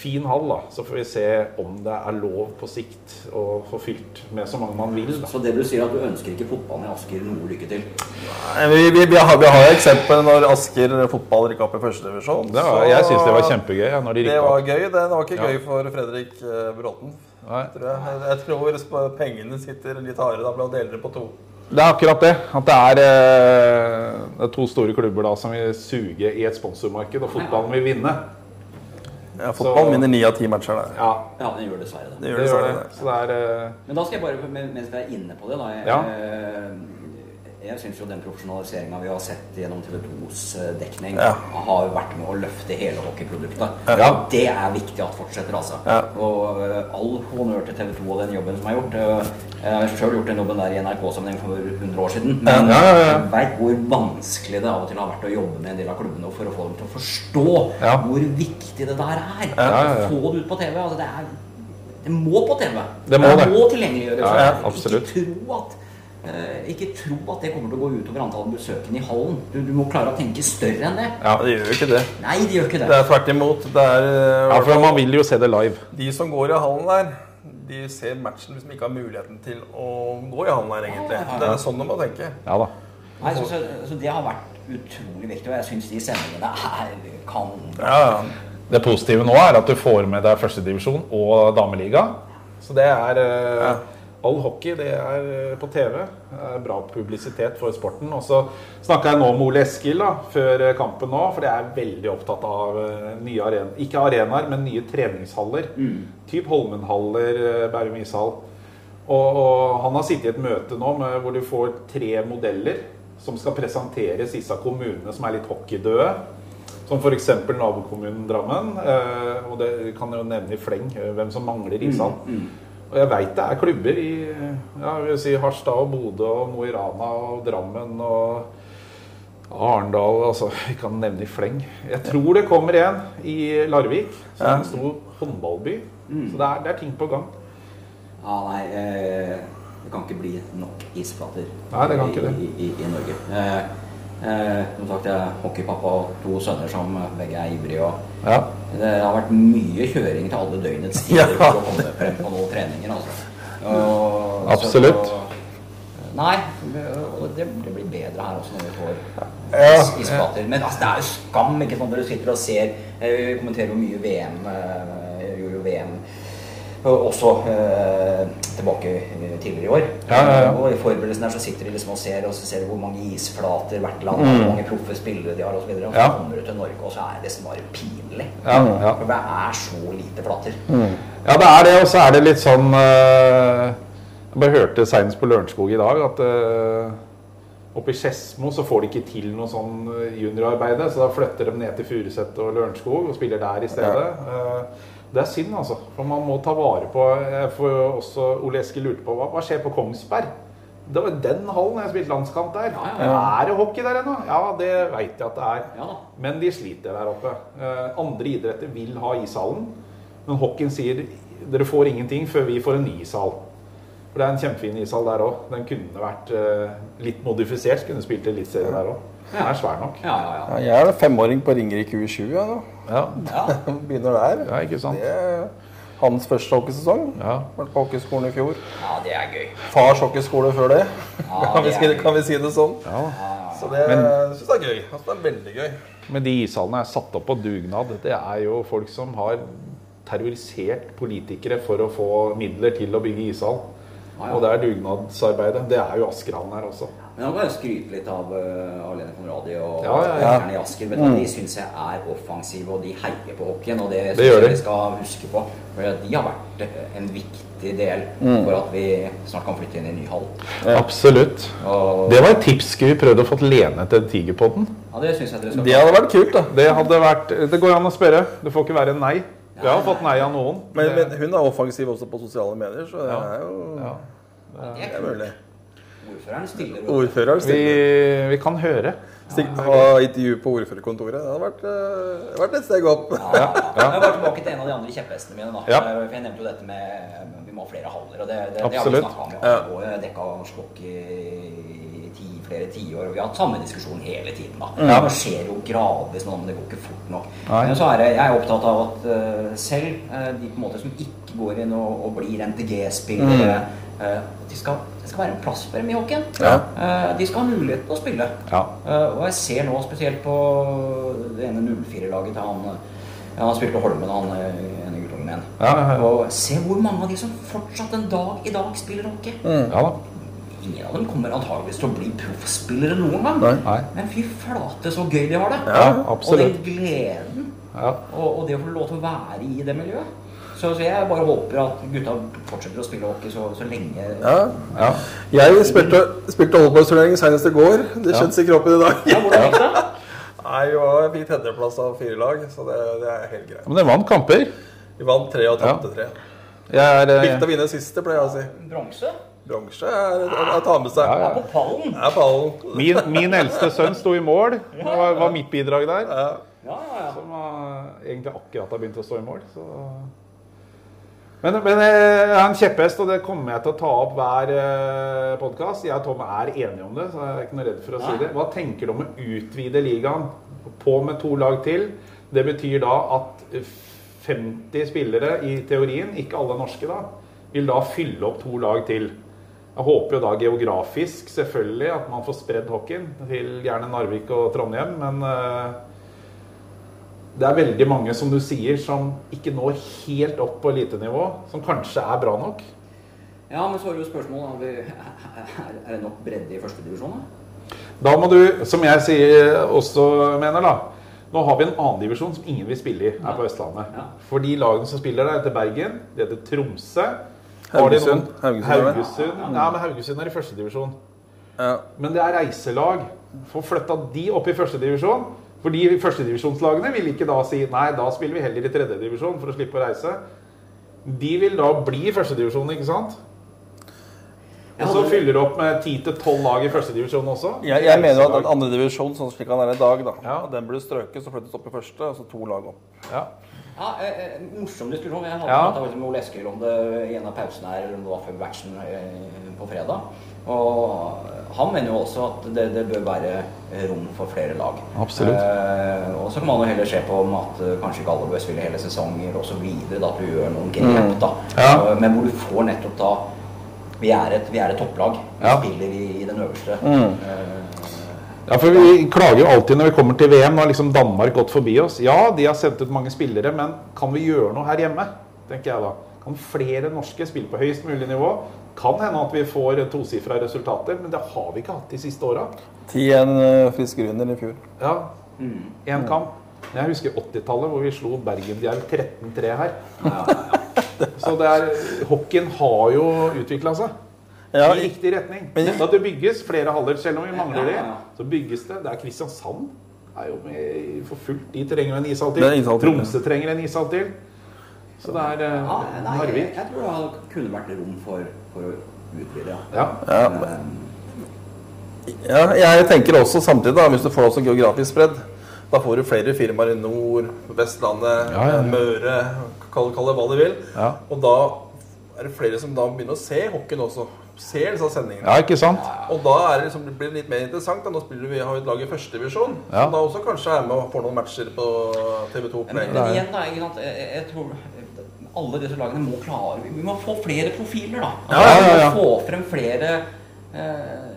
kjempefin hall, da. Så får vi se om det er lov på sikt å få fylt med så mange man vil. da. Så det du sier at du ønsker ikke fotballen i Asker noe lykke til? Nei, Vi, vi, vi, har, vi har eksempel når Asker fotball rykka opp i førstedivisjon. Det jeg syns det var kjempegøy ja, når de Det var opp. gøy. Det var ikke Ja. gøy for Fredrik uh, Bråten. Tror jeg. jeg tror pengene sitter litt hardere da, blant dele det på to. Det er akkurat det. At det er, eh, det er to store klubber da som vil suge i et sponsormarked, og fotballen vil vinne. Ja, fotball vinner ni av ti matcher der. Ja, Ja, den gjør dessverre det. Det gjør det. gjør det. Så det er eh, Men da skal jeg bare, mens vi er inne på det da, jeg, Ja. Jeg syns jo den profesjonaliseringa vi har sett gjennom TV 2s eh, dekning, Ja. har vært med å løfte hele hockeyproduktet. Ja. Det er viktig at fortsetter, altså. Ja. Og eh, all honnør til TV 2 og den jobben som er gjort. Eh, Jeg har sjøl gjort den jobben der i NRK-sammenheng for 100 år siden. Men Ja, ja, ja. jeg veit hvor vanskelig det av og til har vært å jobbe med en del av klubbene for å få dem til å forstå Ja. hvor viktig det der er. Ja, ja, ja. Få det ut på TV. Altså, det er det må på TV. Det må det. må tilgjengeliggjøres. Ja, ja, absolutt. Ikke tro at ikke tro at det kommer til å gå utover antallet besøkende i hallen. Du, du må klare å tenke større enn det. Ja, det gjør jo ikke det. Nei, det gjør ikke det. Det er tvert imot. Det er eh, Ja, for man vil jo se det live. De som går i hallen der, de ser matchen hvis de ikke har muligheten til å gå i hallen der, egentlig. Det er sånn de må tenke. Ja da. Nei, så, så, så det har vært utrolig viktig, og jeg syns de sendingene er kanon. Ja, ja. Det positive nå er at du får med deg førstedivisjon og dameliga. Så det er eh, All hockey det er eh, på TV. Det er bra publisitet for sporten. Og så snakka jeg nå med Ole Eskil da, før eh, kampen nå, for jeg er veldig opptatt av eh, nye arenaer. Ikke arenaer, men nye treningshaller. Typ Holmenhaller, Bærum ishall. Og, og han har sittet i et møte nå med, hvor du får tre modeller som skal presenteres disse kommunene som er litt hockeydøde. Som f.eks. nabokommunen Drammen. Og det kan jeg jo nevne i fleng hvem som mangler ishall. Og jeg veit det er klubber i ja, si Harstad og Bodø og Mo i Rana og Drammen og Arendal altså, Vi kan nevne i fleng. Jeg tror det kommer en i Larvik, som er en stor håndballby. Så det er, det er ting på gang. Ja, nei, eh, det kan ikke bli nok isflater Nei, det kan ikke det. i, i, i Norge. Eh, eh, som sagt, jeg er hockeypappa og to sønner som begge er ivrige. og Ja. Det har vært mye kjøring til alle døgnets tider for å komme frem på noen treninger. Altså. Og, Absolutt. Så, nei, det, det blir bedre her også når vi får isplater. Men altså, det er jo skam ikke sant, når du sitter og ser eh, Vi kommenterer hvor mye VM. eh, gjorde jo VM også eh, tilbake eh, tidligere i år. Ja, ja, ja. Og i forberedelsen her så sitter de liksom og ser og så ser hvor mange isflater hvert land har, hvor mange proffe spillere de har osv. Og, så og så Mm. Kommer du til Norge, og så er det liksom bare pinlig. Ja, ja. For det er så lite flater. Ja, det er det, og så er det litt sånn uh, Jeg bare hørte senest på Lørenskog i dag at uh, oppe i Skedsmo så får de ikke til noe sånn juniorarbeid, juniorarbeide, så da flytter de ned til Furuset og Lørenskog og spiller der i stedet. Eh, det er synd, altså. For man må ta vare på jeg får jo også Ole Eskil lurte på hva, hva skjer på Kongsberg? Det var den hallen jeg spilte landskamp der. Ja, ja, Er det hockey der ennå? Ja, det veit jeg at det er. Ja. Men de sliter der oppe. Eh, andre idretter vil ha ishallen, men hockeyen sier dere får ingenting før vi får en ny ishall. For det er en kjempefin ishall der òg. Den kunne vært eh, litt modifisert. Kunne spilt eliteserie der òg. Den er svær nok. Ja, ja, ja. Ja, jeg er femåring på Ringerike U20. Ja, nå. Ja, ja. Begynner der. ja ikke sant? Det er hans første hockeysesong. Ja. Vært på hockeyskolen i fjor. ja det er gøy. Fars hockeyskole før det. Ja, kan, vi, det kan vi si det sånn? ja. Så det Men- syns jeg er gøy. Altså, det er veldig gøy. Men de ishallene er satt opp på dugnad. Det er jo folk som har terrorisert politikere for å få midler til å bygge ishall. Og det er dugnadsarbeidet. Det er jo Askerhallen her også. Men han kan jo skryte litt av uh, Alene Conradi og Ja, ja, ja. Erne Asker. Men mm. De syns jeg er offensive, og de heier på hockeyen. Og det, Det gjør jeg de. vi skal huske på. For de har vært eh, en viktig del Mm. for at vi snart kan flytte inn i en ny hall. Absolutt. Og, Det var et tips. Skulle vi prøvd å få Lene til Tigerpodden? ja, det syns jeg dere skal Det hadde vært kult, da. Det hadde vært Det går an å spørre. Det får ikke være nei. Vi har fått nei av noen. Men, men hun er offensiv også på sosiale medier, så det er jo ja. Det det er er kult. mulig. Ordføreren stiller. Ordføreren vi, stiller. vi kan høre. Stikk, ha intervju på ordførerkontoret. Det hadde vært, eh, vært et steg opp. Ja, ja, ja. Jeg var tilbake til en av de andre kjepphestene mine. da. Ja. For Jeg nevnte jo dette med vi må ha flere haller. og Det, det, det har vi snakka om. Ja. Vi har dekka slokk i ti, flere tiår, og vi har hatt samme diskusjon hele tiden. da. Ja. Det skjer jo gradvis nå, men det går ikke fort nok. Nei. Men så er jeg, jeg er opptatt av at eh, selv eh, de på en måte som ikke går inn og, og blir NTG-spillere eh, de skal, Det skal være en plass for dem i hockeyen. Ja. Eh, de skal ha mulighet til å spille. Ja. Eh, og jeg ser nå spesielt på det ene 04-laget til han ja, Han spilte Holmen, han eh, ene guttungen igjen. Ja, ja, ja. Og se hvor mange av de som fortsatt en dag i dag spiller hockey. ja. Ingen av dem kommer antageligvis til å bli proffspillere noen gang. Nei. Nei. Men fy flate, så gøy de har det. Ja, og den gleden. Ja. Og, og det å få lov til å være i det miljøet. Så, så jeg bare håper at gutta fortsetter å spille hockey så, så lenge. Ja. ja. Jeg spilte, spilte oldboys-turnering senest i går. Det Ja. kjennes i kroppen i dag. Ja, hvordan gikk det? Nei, vi fikk tredjeplass av fire lag, så det, det er helt greit. Men dere vant kamper. Vi vant tre og tapte tre. Jeg er Viktig eh, å vinne siste, pleier jeg å si. Bronse? Bronse er er å ta med seg. Ja, ja. Er på pallen. Er pallen. min, min eldste sønn sto i mål. Det var, var mitt bidrag der. Ja. Ja, ja, ja. Som uh, egentlig akkurat har begynt å stå i mål. Så. Men, men eh, jeg har en kjepphest, og det kommer jeg til å ta opp hver eh, podkast. Jeg og Tom er enige om det, så jeg er ikke noe redd for å si det. Hva tenker du om å utvide ligaen på med to lag til? Det betyr da at 50 spillere i teorien, ikke alle norske da, vil da fylle opp to lag til. Jeg håper jo da geografisk selvfølgelig at man får spredd hockeyen til gjerne Narvik og Trondheim, men eh, det er veldig mange, som du sier, som ikke når helt opp på elitenivå, som kanskje er bra nok. Ja, men så er jo spørsmålet om vi, er, det nok bredde i førstedivisjon, da? Da må du, som jeg sier, også mener, da Nå har vi en annen divisjon som ingen vil spille i her på Østlandet. Ja. For de lagene som spiller der, heter Bergen, det heter Tromsø Haugesund. Haugesund. Haugesund. Ja, men Haugesund er i førstedivisjon. Ja. Men det er reiselag. Få flytta de opp i førstedivisjon. For de førstedivisjonslagene vil ikke da si nei, da spiller vi heller i tredjedivisjon for å slippe å reise. De vil da bli i førstedivisjon, ikke sant? Og så fyller du opp med 10-12 lag i førstedivisjon også. Jeg, jeg mener at andredivisjon, andre divisjon, sånn slik han er i dag, da, Ja. den burde strøkes og flyttes opp i første, og så to lag opp. ja. Ja, eh, eh, Morsom diskusjon. Jeg hadde Ja. pratet med Ole Eskil om det i en av pausene her, eller om det var før matchen eh, på fredag. Og han mener jo også at det, det bør være rom for flere lag. Absolutt. Eh, og så kan man jo heller se på om at eh, kanskje ikke alle bør spille hele sesonger da at du gjør noen grep, da. Ja. Eh, Men hvor du får nettopp da Vi er et, vi er et topplag. Vi Ja. spiller i, i den øverste. Mm. Eh, Ja, for Vi klager jo alltid når vi kommer til VM. Nå har liksom Danmark gått forbi oss. Ja, de har sendt ut mange spillere, men kan vi gjøre noe her hjemme? tenker jeg da. Kan flere norske spille på høyest mulig nivå? Kan hende at vi får tosifra resultater, men det har vi ikke hatt de siste åra. 10-1 Frisk grunner i fjor. Ja, mm. kamp. Jeg husker 80-tallet, hvor vi slo Bergen Djerv 13-3 her. ja, ja, ja. Så det er, hockeyen har jo utvikla seg. Ja, I riktig retning. men- At det bygges flere haller, selv om vi mangler det. Ja, ja, ja. så bygges det. Det er Kristiansand er jo med for fullt. De trenger en ishall til. Er ishall til, Tromsø trenger en ishall til. Så det er eh, Ja, nei, jeg, Narvik. jeg tror det kunne vært rom for, for å utvide, ja. Ja. Ja, Ja, jeg tenker også samtidig, da, hvis du får også geografisk spredd, da får du flere firmaer i nord, Vestlandet, Ja, ja, ja. Møre, kall, kall det hva du vil. Ja. Og da er det flere som da begynner å se hockeyen også. Ser disse sendingene. ja, ikke sant? Og da er det liksom, det blir det litt mer interessant. Da. Nå spiller vi, har vi et lag i førstevisjon, Ja. som da også kanskje er med og får noen matcher på TV2 Men, Play. men igjen, da, ikke sant? Jeg, jeg- jeg tror alle disse lagene må klare Vi må få flere profiler, da. Altså, Ja, ja, ja. Vi må få frem flere eh,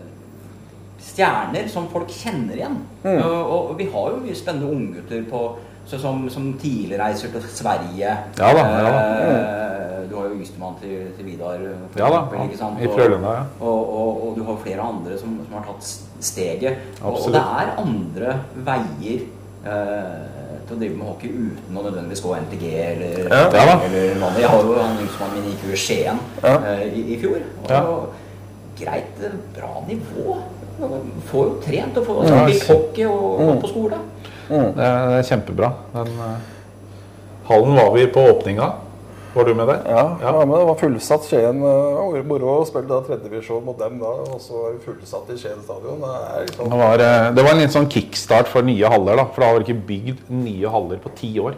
stjerner som folk kjenner igjen. Mm. Og, og vi har jo mye spennende unggutter på som, som tidligreiser til Sverige. Ja da, ja da. Eh, du har jo yngstemann til, til Vidar, for Ja da, eksempel, ikke sant? i Frølunda, ja. Og, og, og du har flere andre som, som har tatt steget. Og, og det er andre veier eh, til å drive med hockey uten å nødvendigvis gå NTG eller, Ja. Ja eller noe. Jeg har jo han yngstemannen min gikk jo i Skien Ja. eh, i, i fjor. Og greit, eh, bra nivå. Får jo trent og får spilt hockey og gått på skole. Det er, det er kjempebra. Den uh, hallen var vi på åpninga. Var du med der? Ja, Ja. ja. men det var fullsatt Skien. Det var moro å spille tredjedivisjon mot dem da, og så var vi fullsatt i Skien stadion. Det liksom Det var, eh, det var en litt sånn kickstart for nye haller. da, For da har vi ikke bygd nye haller på ti år.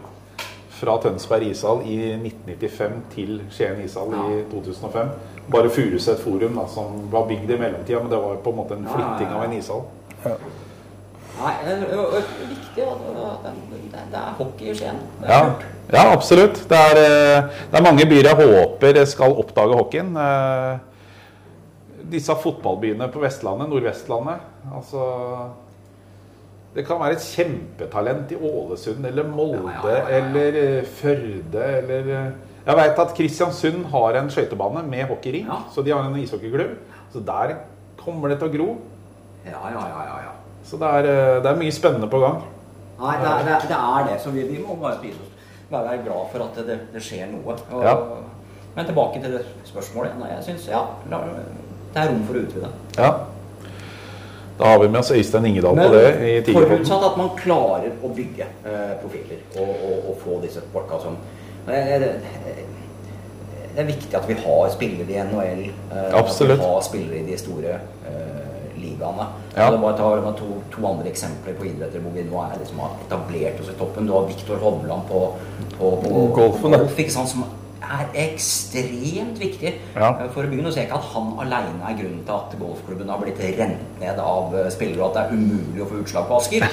Fra Tønsberg ishall i 1995 til Skien ishall i 2005. Bare Furuset forum, da, som var bygd i mellomtida, men det var på en måte en Ja, ja, flytting av en ishall. Nei, det er viktig det, er hockey i Skien. Ja, ja absolutt. Det er, eh, det er mange byer jeg håper skal oppdage hockeyen. Eh, Disse fotballbyene på Vestlandet, Nordvestlandet. Altså Det kan være et kjempetalent i Ålesund eller Molde Ja, ja, eller eh, Førde eller Jeg veit at Kristiansund har en skøytebane med hockeyring, så de har en ishockeyklubb. Så der kommer det til å gro. Ja, ja, ja, ja, ja. Så det er, eh, det er mye spennende på gang. Nei, det er det, det, er det så vi, vi må bare spise oss. Være glad for at det, det skjer noe. Og, Ja. Men tilbake til det spørsmålet. Nei, jeg synes, ja, det er rom for å utvide. Ja. Da har vi med oss Øystein Ingedal på det i Tigerpodden. forutsatt at man klarer å bygge eh, profiler og, og, og få disse folka som det, det, det er viktig at vi har spillere i NHL. eh, Absolutt. At vi har spillere i de store eh, ligaene. Ja. Det bare ta med to, to andre eksempler på idretter hvor vi nå er liksom har etablert oss i toppen. Du har Viktor Hovland på, på, på Golfen, golf, ikke sant, som er ekstremt viktig Ja. eh, for å bygge. Nå ser jeg ikke at han alene er grunnen til at golfklubben har blitt rent ned av eh, spillere, og at det er umulig å få utslag på Asker.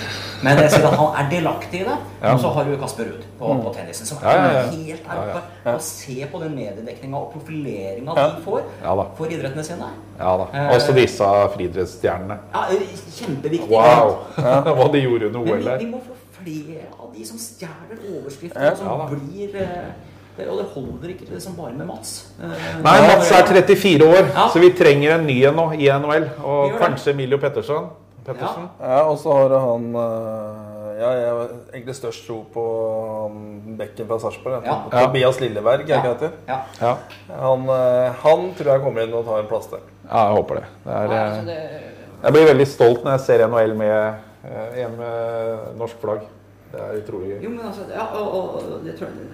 Men jeg ser at han er delaktig i det. Ja. Og så har du Kasper Ruud på, på tennisen, som er Ja, helt der oppe. Og se på den mediedekninga og profileringa de får for idrettene sine. Ja da. Eh, Også disse friidrettsstjernene. Ja, kjempeviktig. Wow! Hva de gjorde under OL der. vi må få flere av de som stjeler overskrifter, og som blir eh, det, Og det holder ikke liksom bare med Mats. Eh, Nei, Mats er 34 år, Ja. så vi trenger en ny en nå i NHL. Og kanskje Emilio Pettersen. Pettersen. Ja, og så har han øh, Ja, jeg har egentlig størst tro på bekken fra Sarpsborg. Ja. Ja. Tobias Lilleberg, er ikke det heter? Ja. Ja. Han, øh, han tror jeg kommer inn og tar en plass der. ja, jeg håper det. det, er, Nei, eh, altså det jeg blir veldig stolt når jeg ser NHL med eh, en med norsk flagg. Det er utrolig gøy. Jo, men altså Ja, og, og det tror jeg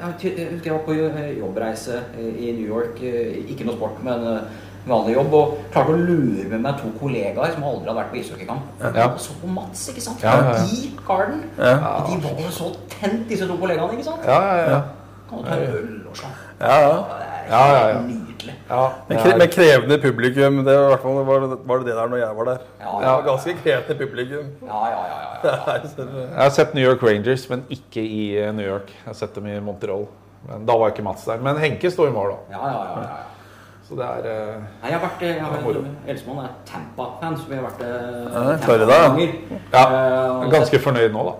jeg var på jobbreise i New York. eh, Ikke noe sport, men, vanlig jobb og klarte å lure med meg to kollegaer som aldri hadde vært på ishockeykamp. Ja. Og så på Mats, ikke sant? Ja, ja, ja. I Garden. Ja. Og de var jo så tent, disse to kollegaene, ikke sant? Ja, ja, ja. Kan du ta en øl og sånn. Ja, ja. Ja, ja, ja. Nydelig. ja Men, kre, men krevende publikum, det var, hvert fall, var, det, var det det der når jeg var der. Ja, ja, var ganske krevende publikum. Ja, ja, ja. Jeg har sett New York Rangers, men ikke i eh, New York. Jeg har sett dem i Montreal. Men da var ikke Mats der. Men Henke står i mål, da. ja, ja, ja, ja. Så det er uh, Nei, jeg har vært jeg har. Eldstemann er Tampa-fan, så vi har vært uh, Ja, Tampa Florida, ja. ganger. Ja, og- ganske fornøyd nå, da.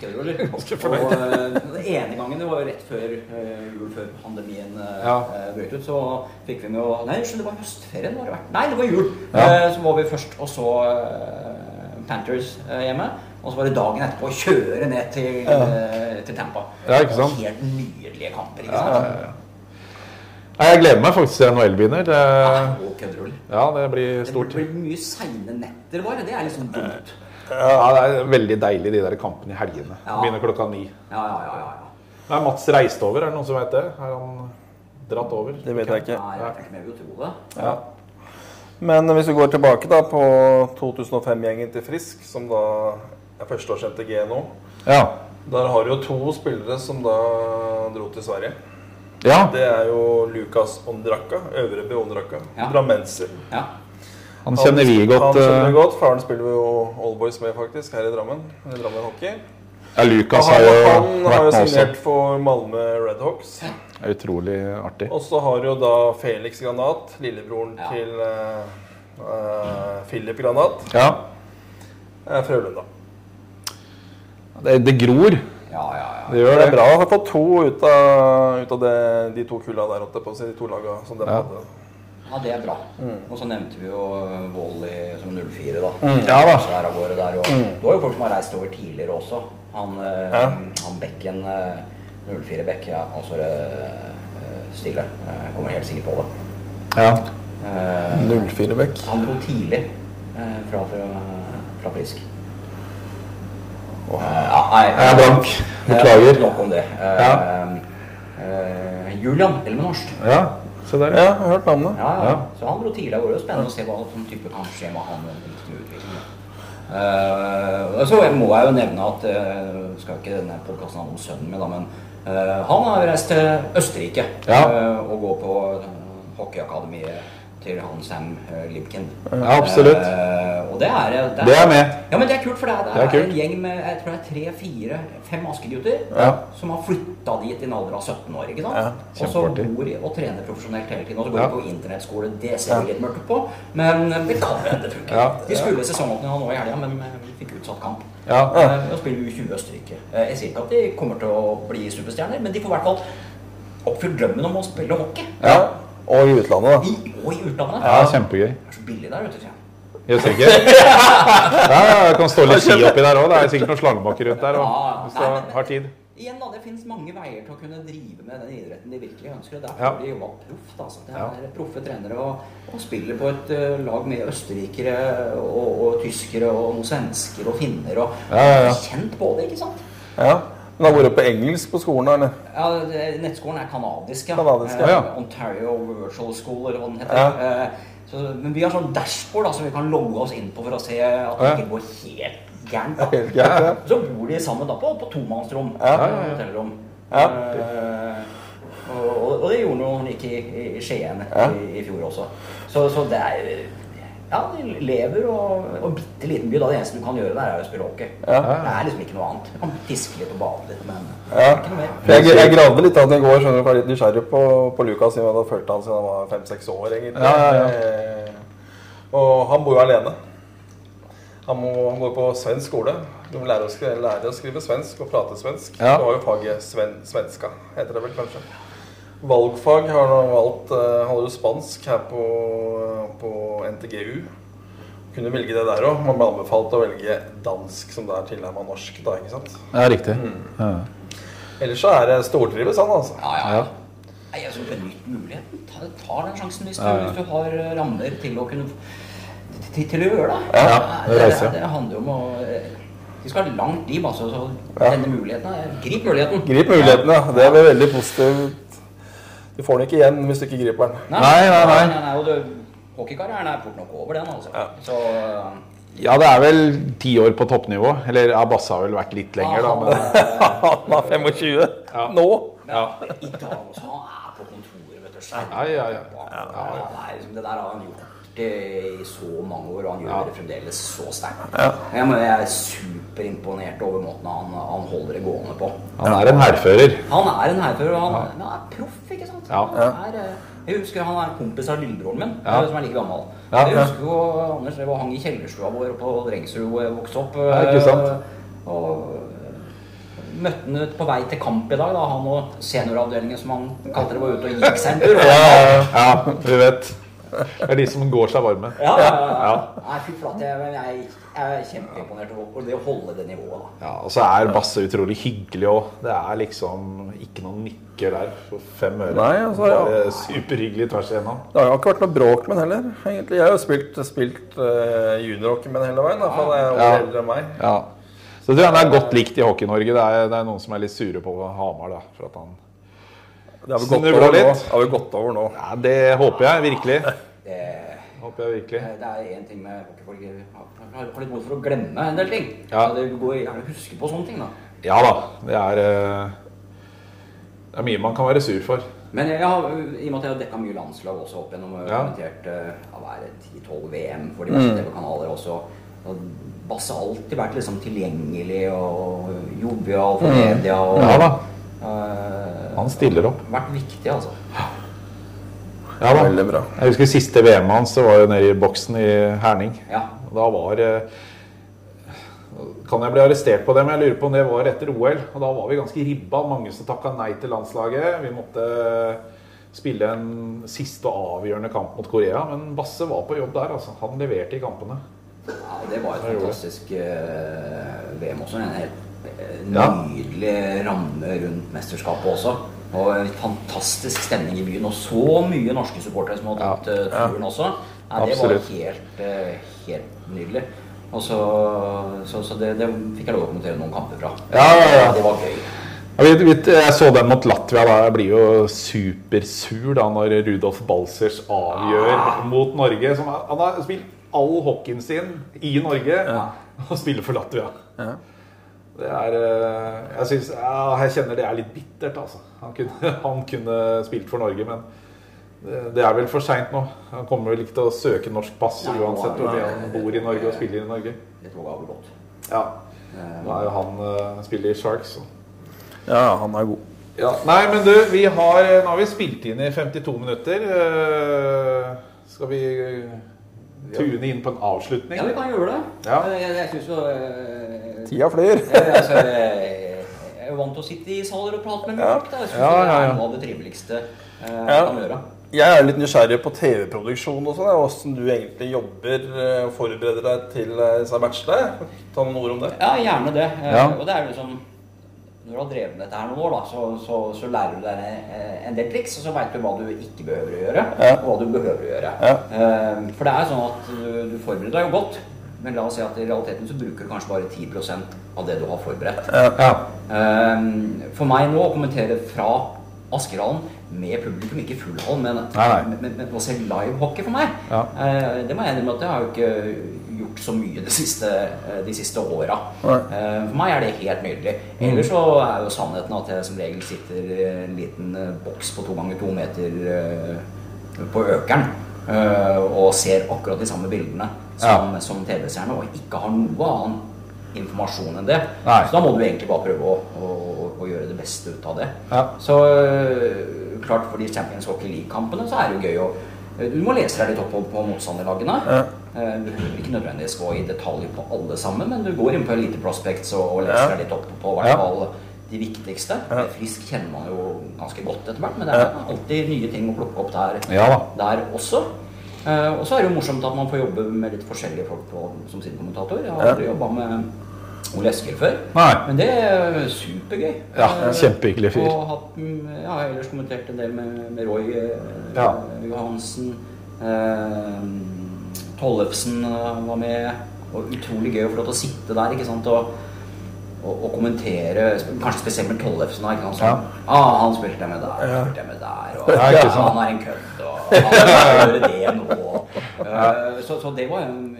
Kødder du, eller? Ganske fornøyd. Og eh, den ene gangen, det var jo rett før eh, jul, før pandemien eh, Ja. brøt ut, så fikk vi med å Nei, unnskyld, det var høstferien. Var det vært? Nei, det var jul. Ja. Så var vi først og så Panthers hjemme. Og så var det dagen etterpå å kjøre ned til, ja. til Tampa. Ja, ikke sant? Helt nydelige kamper, ikke sant? ja, ja. Nei, jeg gleder meg faktisk til NHL begynner. Det, kødder du, ja, det blir stort. Det blir mye seine netter, bare. Det er liksom dumt. Ja, det er veldig deilig, de der kampene i helgene. Ja. Begynner klokka ni. Ja, ja, ja. ja, Mats reist over? Er det noen som vet det? Er han dratt over? Det vet jeg ikke. Nei, jeg vet ikke, men jeg vil jo tro det. Ja. Men hvis vi går tilbake da på 2005-gjengen til Frisk, som da er førsteårsjente G nå, Ja. der har du jo to spillere som da dro til Sverige. ja. Det er jo Lukas Ondraka, Øvrebø Ondraka, Ja. drammenser. Ja. Han kjenner vi godt. Han kjenner eh, vi godt. Faren spiller jo Allboys med, faktisk, her i Drammen. I Drammen hockey. Ja, Lukas har med også. han har jo signert for Malmö Redhawks. Utrolig artig. Og så har jo da Felix Granat, lillebroren Ja. til eh, eh, Philip Granat, Ja. Frølunda. Det, det gror. Ja, ja, ja. Det gjør Det er det. bra å ha fått to ut av, ut av det, de to kulla der, de to laga som de Ja. hadde. Ja, det er bra. Mm. Og så nevnte vi jo Volley som 04, da. Ja da. Så der av gårde der, og mm. Det var jo folk som har reist over tidligere også. Han, eh, Mm. Ja. han Bekken, eh, 04 Bekk, ja, altså eh, stille. Jeg kommer helt sikkert på det. Ja. Eh, 04 Bekk. han dro tidlig eh, fra, fra, fra Frisk. Oh. Eh, ja, nei, Jeg er blank. eh, Beklager. Nok om det. Eh, Ja. eh, Julian Elmenhorst. ja. Se der. Ja, jeg har hørt navnet. Ja, ja. Ja. Så han dro tidlig av gårde. Spennende å se hva som type kan skje med han. Eh, og så må jeg jo nevne at uh, Skal ikke denne podkasten handle om sønnen min, da, men uh, han har reist til Østerrike Ja. uh, og går på hockeyakademiet til han Sam Limken. Ja, absolutt. Uh, og det er, Det er med. Ja, men det er kult, for det er, det Det er er, en gjeng med jeg tror det er tre, fire, fem askegutter Ja. som har flytta dit i en alder av 17 år. ikke sant? Ja, og så bor og trener profesjonelt hele tiden. Og så går Ja. de på internettskole. Det ser vi litt mørkt på, men det kan hende det funker. Ja. De skulle sesongåpninga nå i helga, men vi fikk utsatt kamp. Ja. Uh, Og spiller U20 Østerrike. Eh, Jeg sier ikke at de kommer til å bli superstjerner, men de får i hvert fall oppfylt drømmen om å spille hockey. Ja. Og i utlandet, da. I, og i utlandet. Ja, kjempegøy. Det er så billig der, vet du. sier jeg. I Østerrike? Ja, ja, det kan stå litt ski oppi der òg. Det er sikkert noen slangebakker rundt der. også, hvis du har tid. Igjen da, Det finnes mange veier til å kunne drive med den idretten de virkelig ønsker. Derfor Ja. de proff, proft. Altså. Det Ja. er proffe trenere og, og spiller på et uh, lag med østerrikere og, og tyskere og noen svensker og finner. og Ja, ja, ja. Kjent på det, ikke sant? Ja. Men har vært på engelsk på skolen, eller? Ja, Nettskolen er kanadisk, ja. Kanadisk, Eh, ja. Ontario Virtual School, eller hva den heter. Ja. Eh, så, men vi har sånn dashboard da, som vi kan logge oss inn på for å se at det Ja. ikke går helt gærent. da. Helt gærent, ja. Så bor de sammen da på, på tomannsrom. Ja. Ja, hotellrom. Ja. Eh, og, og, og det gjorde noe han gikk i, i Skien Ja. i, i fjor også. Så, så det er Ja, de lever og, og bitte liten by. da Det eneste du kan gjøre der, er å spille hockey. Ja. Det er liksom ikke noe annet. Du kan tiske litt og bade litt, men Ja. ikke noe mer. Jeg, jeg gravde litt av den i går, skjønner du, var litt nysgjerrig på, på Lukas. siden Jeg hadde fulgt han siden han var fem-seks år, egentlig. Ja, ja, ja. Eh, Og han bor jo alene. Han, må, han går på svensk skole. De lærer å, skrive, lærer å skrive svensk og prate svensk. Ja. Det var jo faget sven, svenska, heter det vel kanskje. Valgfag har nå valgt eh, jo spansk her på, på NTGU. Kunne velge det der òg. Man ble anbefalt å velge dansk, som det er tilnærma norsk. da, ikke sant? Ja, riktig. Ja. Ellers så er det stortrives han, altså. Ja, ja. Ja. Nei, altså, Benytt muligheten. Ta, ta den sjansen hvis du, Ja, ja. hvis du har eh, rammer til å kunne til, til å gjøre det. Ja, det, det det, det handler jo om å Vi De skal ha langt dit, altså. Så Ja. denne muligheten Grip muligheten. Grip muligheten, ja. Det er veldig positivt. Du får den ikke igjen hvis du ikke griper den. Nei, nei, nei. nei, og det, hockeykarrieren er fort nok over, den, altså. Så Ja, det er vel ti år på toppnivå. Eller Abbas har vel vært litt lenger, da. han, Men, eh, Han er 25 nå. ja, I dag også. Han er på kontoret, vet du. Ja, Ja, ja, ja. Ja, liksom, det der har han gjort i så mange år, og han gjør Ja. det fremdeles så sterkt. Jeg, må- jeg er superimponert over måten han, han holder det gående på. han er en hærfører. Han er en hærfører, og han, han er proff, ikke sant? Ja. Er, eh, jeg husker han er kompis av lillebroren min, Ja. som er like gammel. Ja, jeg husker jo Anders drev og hang i kjellerstua vår på Drengsrud hvor jeg vokste opp. Ja, ikke sant? eh, Og eh, møtte han ut på vei til kamp i dag, da han og senioravdelingen, som han kalte det, var ute og gikk seg en tur. Ja, Ja, vi vet. Det er de som går seg varme. ja, ja, ja. Ja. Nei, fy flate, jeg, jeg, jeg er kjempeimponert over det å holde det nivået, da. Ja, og så er Basse utrolig hyggelig òg. Det er liksom ikke noen nykker der for fem øre. Nei, altså, ja. Superhyggelig tvers igjennom. Det har jo ikke vært noe bråk med den heller. egentlig. Jeg har jo spilt, spilt uh, juniorhockey med den hele veien. Da, for han er jo Ja. eldre enn meg. Ja. Så jeg tror han er godt likt i Hockey-Norge. Det, er- det er noen som er litt sure på Hamar, da. For at han Det har vi gått over nå. har vi gått over nå. Ja, det håper jeg virkelig. Det, Håper jeg virkelig. det er én ting med hockeyfolk har- har har litt vondt for å glemme en del ting. Ja. Så det går gjerne å huske på sånne ting, da. Ja da. Det er eh, Det er mye man kan være sur for. Men jeg har, i og med at jeg har dekka mye landslag også opp gjennom og Ja. kommentert ja, hva er det, 10-12 VM for de beste TV-kanaler også. Og Basse har alltid vært liksom tilgjengelig og jovial for media. Og, Ja da. Eh, Han stiller opp. Vært viktig, altså. Ja da. Veldig bra. Jeg husker siste VM hans, det var jo nede i boksen i Herning. Ja. Da var eh, Kan jeg bli arrestert på det, men jeg lurer på om det var etter OL. Og da var vi ganske ribba. Mange som takka nei til landslaget. Vi måtte spille en siste og avgjørende kamp mot Korea. Men Basse var på jobb der, altså. Han leverte i kampene. Ja, det var et fantastisk eh, VM også. En helt eh. Nydelig ramme rundt mesterskapet også. Og en fantastisk stemning i byen. Og så mye norske supportere som har Ja. tatt eh, turen også. Nei, det Absolutt. var helt, eh, helt nydelig. Og så, så, så det, det fikk jeg lov å kommentere noen kamper fra. Ja, ja, ja. Det var gøy. Ja, jeg så den mot Latvia. da Jeg blir jo supersur da når Rudolf Balsers avgjør mot Norge. Som, han har spilt all hockeyen sin i Norge og spiller for Latvia. Det er eh, Jeg syns ja, jeg kjenner det er litt bittert, altså. Han kunne, han kunne spilt for Norge, men det, er vel for seint nå. Han kommer vel ikke til å søke norsk pass Nei, uansett hvor mye han bor i Norge og spiller i Norge. Ja. Nå er jo han eh, spiller i Sharks. Så. Ja, han er god. Ja, nei, men du, vi har, nå har vi spilt inn i 52 minutter. Eh, skal vi eh, tune inn på en avslutning? Ja, vi kan gjøre det. Ja. Jeg, jeg synes jo eh, Tida flyr. jeg, altså, jeg er vant til å sitte i saler og prate med folk. da. Jeg synes Ja, det er noe av det triveligste eh, Ja. jeg kan gjøre. Jeg er litt nysgjerrig på TV-produksjon og sånn. Åssen du egentlig jobber eh, og forbereder deg til eh, disse matchene. Ta noen ord om det. Ja, gjerne det. Eh, Ja. Og det er liksom Når du har drevet med dette her noen år, da, så, så, så lærer du deg en del triks, og så veit du hva du ikke behøver å gjøre, Ja. og hva du behøver å gjøre. Ja. Eh, For det er sånn at du, du forbereder deg jo godt, men la oss si at i realiteten så bruker du kanskje bare 10% av det du har forberedt. Ja. Ehm, For meg nå å kommentere fra Askerhallen med publikum, ikke full hall, men, Nei, nei. men, men, å se live-hockey for meg, Ja. eh, det må jeg innrømme at jeg har jo ikke gjort så mye de siste, eh, de siste åra. Eh, For meg er det helt nydelig. Ellers så er jo sannheten at jeg som regel sitter i en liten eh, boks på to ganger to meter på Økeren og ser akkurat de samme bildene som, som TV-seerne, og ikke har noe annen informasjon enn det. Nei. Så da må du egentlig bare prøve å, å, å gjøre det beste ut av det. Ja. Så øh, klart for de Champions Hockey League-kampene så er det jo gøy å øh, Du må lese deg litt opp på, på motstanderlagene. Ja. Eh, Du behøver ikke nødvendigvis gå i detalj på alle sammen, men du går inn på Elite Prospects og, og leser Ja. deg litt opp på hvert fall de viktigste. Frisk kjenner man jo ganske godt etter hvert, men det er alltid nye ting å plukke opp der, Ja der også. Eh, og så er det jo morsomt at man får jobbe med litt forskjellige folk på, som sidekommentator. Jeg har aldri jobba med Ole Esker før. Nei. Men det er supergøy. Ja, Eh, kjempehyggelig fyr. Og hatt, mm, ja, har ellers kommentert en del med, med Roy eh, Ja. Johansen. Uh, Tollefsen var med. Og utrolig gøy å få lov til å sitte der ikke sant? Og, og kommentere, kanskje spesielt med Tollefsen. Ikke sant? Sånn, ah, han spilte med der, han spilte med der, og Ja, ikke han er en kødd, og han skal gjøre det nå. Eh, Så, så det var en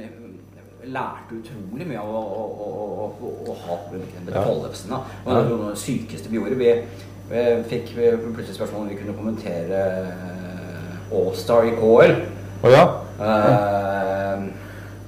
Lærte utrolig mye av å, å, å, å, å, ha publikum med Tollefsen. da. Og det var det sykeste vi gjorde. Vi, vi fikk vi plutselig spørsmål om vi kunne kommentere eh, Allstar i KL. Å ja? Eh,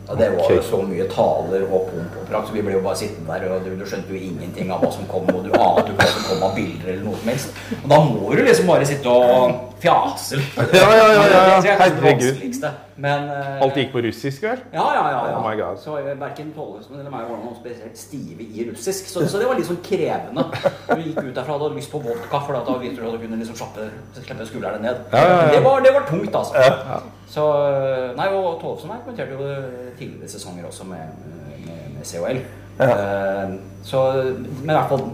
og det var jo så mye taler og pomp og prakt, så vi ble jo bare sittende der, og du, du skjønte jo ingenting av hva som kom, og du ante ikke hva som kom av bilder eller noe som helst. Og da må du liksom bare sitte og fjase litt. Ja, ja, ja, ja, er Herregud. Men uh, Alt gikk på russisk, vel? ja, ja, ja. ja. Oh my God. Så eh, verken Tollefsen eller meg var noe spesielt stive i russisk. Så, så det var litt sånn krevende. Du gikk ut derfra og hadde lyst på vodka, for da visste du at du kunne liksom slappe, slippe skuldrene ned. Ja, ja, ja. Det, var, det var tungt, altså. Så Nei, og Tollefsen her kommenterte jo tidligere sesonger også med, med, med COL. Uh, så Men i hvert fall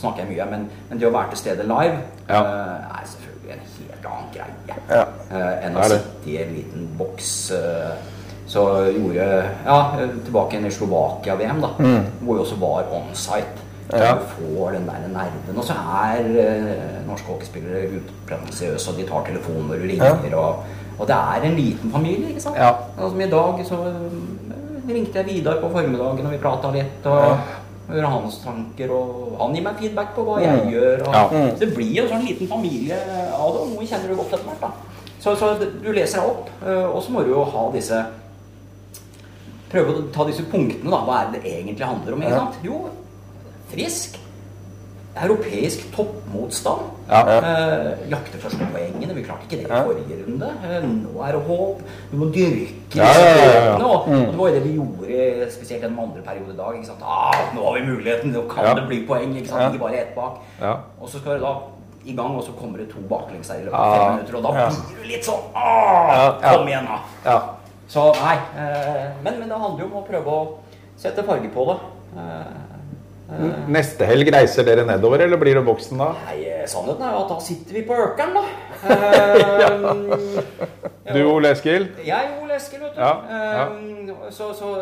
snakker jeg mye, men, men det å være til stede live Ja. eh, er selvfølgelig en helt annen greie Ja. eh, enn å sitte i en liten boks. eh, så gjorde Ja, tilbake igjen i Slovakia-VM, da, hvor vi også var on-site. Mm. Ja. Du får den der nerven. Og så er eh, norske hockeyspillere upretensiøse, og de tar telefonen når du ringer. Og, og det er en liten familie, ikke sant? Ja. Og som i dag så ringte jeg Vidar på formiddagen, og vi prata litt. og Høre hans tanker, og han gir meg feedback på hva jeg gjør. Og, Ja. Så det blir en sånn liten familie av det, og noe kjenner du godt etter hvert. da. Så, så du leser deg opp, eh, og så må du jo ha disse Prøve å ta disse punktene, da. Hva er det det egentlig handler om? ikke sant? Jo, frisk. Europeisk toppmotstand. Ja. Eh, jakte første poengene. Vi klarte ikke det i forrige runde. Eh, nå er det håp. Vi må dyrke Ja, ja, ja, ja. håpene. Og, og det var jo det vi gjorde spesielt den andre periode i dag. ikke sant? Ah, nå har vi muligheten! Nå kan Ja. det bli poeng! ikke sant? Ikke bare ett bak. Ja. Og så skal det da i gang, og så kommer det to baklengs der i løpet Ja. av fem minutter. Og da blir du litt sånn ah, Kom igjen, da! Ja. Så nei. Eh, men, men det handler jo om å prøve å sette farge på det. Eh, Neste helg reiser dere nedover, eller blir det boksen da? Nei, eh, sannheten er jo at da sitter vi på Økeren, da. ja. Du, Ole Eskil? Jeg Ole Eskil, vet du. Ja, ja. Eh, Så, så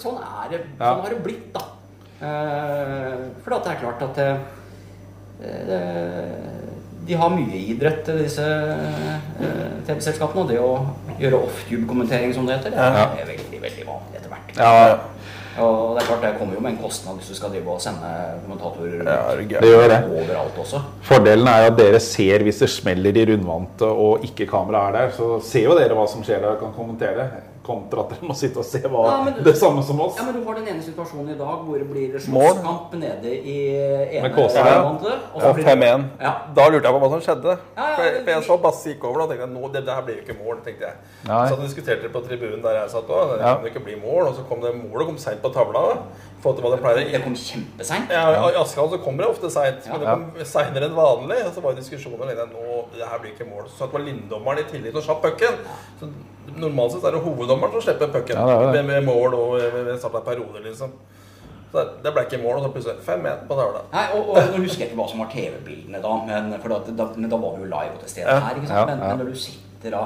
sånn er det. Ja. Sånn har det blitt, da. Eh, For det er klart at det, de har mye idrett, disse eh, TV-selskapene. Og det å gjøre off-tube-kommentering, som det heter, det Ja. er veldig veldig vanlig etter hvert. Ja, Og det er klart det kommer jo med en kostnad hvis du skal drive og sende kommentatorer Ja, det det gjør det. overalt også. Fordelen er at dere ser hvis det smeller i rundvante og ikke kamera er der. Så ser jo dere hva som skjer der og kan kommentere. Kontra at dere må sitte og se hva Ja, du, det samme som oss. Ja, men Du har den ene situasjonen i dag hvor det blir Mål. slåsskamp nede i ene Med Kåsa, ja. og Ja, det- 5-1. Ja. Da lurte jeg på hva som skjedde. Ja, ja, For jeg, for jeg så Basse gikk over da tenkte jeg, nå, det, det her blir jo ikke mål. tenkte jeg. Nei. Så diskuterte de på tribunen der jeg satt òg. Det Ja. kan ikke bli mål. Og så kom det målet kom seint på tavla. til det pleier. Det kom kjempeseint. Ja, I Askerdal så kommer det ofte seint, men det kom seinere enn vanlig. Og så var det diskusjoner og nå, det her blir ikke mål. Så at det var lindommeren i tillegg og slapp pucken. Normalt sett er det hoveddommeren som slipper pucken Ja, det det. med, med mål og ved ved start av periode, liksom. Så det- det ble ikke mål, og så plutselig 5-1 på tavla. Nei, og, og Nå husker jeg ikke hva som var TV-bildene da, men, for da, da, men da var vi jo live til stede Ja, her. ikke sant? ja, Men, ja. men når du sitter da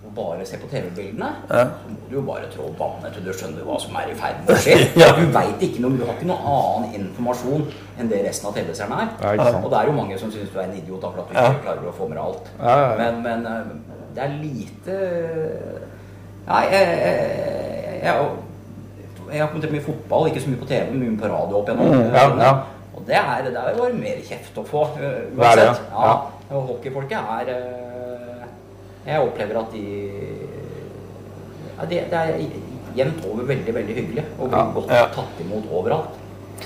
og bare ser på TV-bildene, Ja. så må du jo bare trå vannet til du skjønner hva som er i ferd med å skje. Du vet ikke noe, du har ikke noe annen informasjon enn det resten av TV-seerne er. Ja. Og det er jo mange som syns du er en idiot da, for at du ikke klarer å få med deg alt. Ja, ja, ja. Men, men eh, det er lite Nei, jeg, jeg, jeg, jeg har kommentert mye fotball, ikke så mye på TV, men mye på radio opp igjennom. Mm, ja, ja. Og det er, det er jo bare mer kjeft å få, uh, Det er det, uansett. ja. Ja. Og hockeyfolket er eh, Jeg opplever at de ja, det, det er jevnt over veldig, veldig hyggelig. Og blir Ja, godt ja. tatt imot overalt.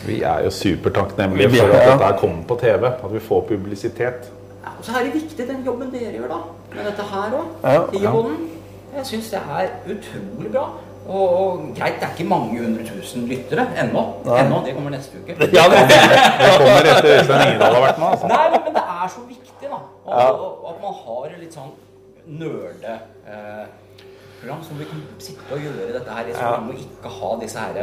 Vi er jo supertakknemlige for at dette kommer på TV. At vi får publisitet. Ja, og så er det viktig den jobben dere gjør, da. Med dette her òg. Ja. Jeg syns det er utrolig bra. Og, og greit, det er ikke mange hundre tusen lyttere ennå. Ennå, Det kommer neste uke. Ja, det, Det kommer etter Øystein Ingedal har vært med. Altså. Nei, men, det er så viktig, da. Og, og, at man har litt sånn nerdeprogram eh, som vi kan sitte og gjøre dette her i skolen og ikke ha disse her